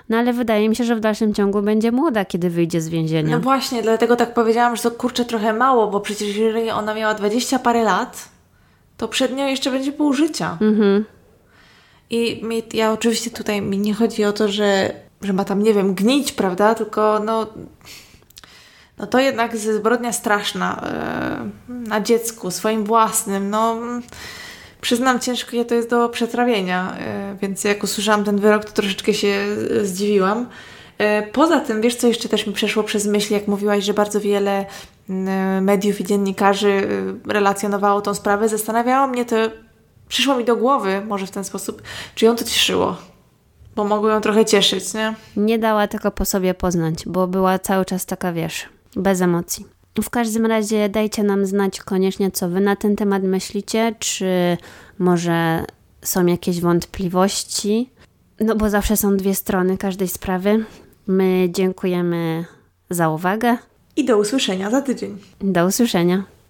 No ale wydaje mi się, że w dalszym ciągu będzie młoda, kiedy wyjdzie z więzienia. No właśnie, dlatego tak powiedziałam, że to kurczę trochę mało, bo przecież jeżeli ona miała 20 parę lat, to przed nią jeszcze będzie pół życia. Mhm. I mi, ja oczywiście tutaj mi nie chodzi o to, że, że ma tam, nie wiem, gnić, prawda? Tylko no, no to jednak zbrodnia straszna e, na dziecku, swoim własnym. No, przyznam, ciężkie to jest do przetrawienia, e, więc jak usłyszałam ten wyrok, to troszeczkę się zdziwiłam. E, poza tym, wiesz, co jeszcze też mi przeszło przez myśl, jak mówiłaś, że bardzo wiele mediów i dziennikarzy relacjonowało tą sprawę, zastanawiało mnie to, przyszło mi do głowy, może w ten sposób, czy ją to cieszyło. Bo mogło ją trochę cieszyć, nie? Nie dała tego po sobie poznać, bo była cały czas taka, wiesz, bez emocji. W każdym razie dajcie nam znać koniecznie, co wy na ten temat myślicie, czy może są jakieś wątpliwości, no bo zawsze są dwie strony każdej sprawy. My dziękujemy za uwagę. I do usłyszenia za tydzień. Do usłyszenia.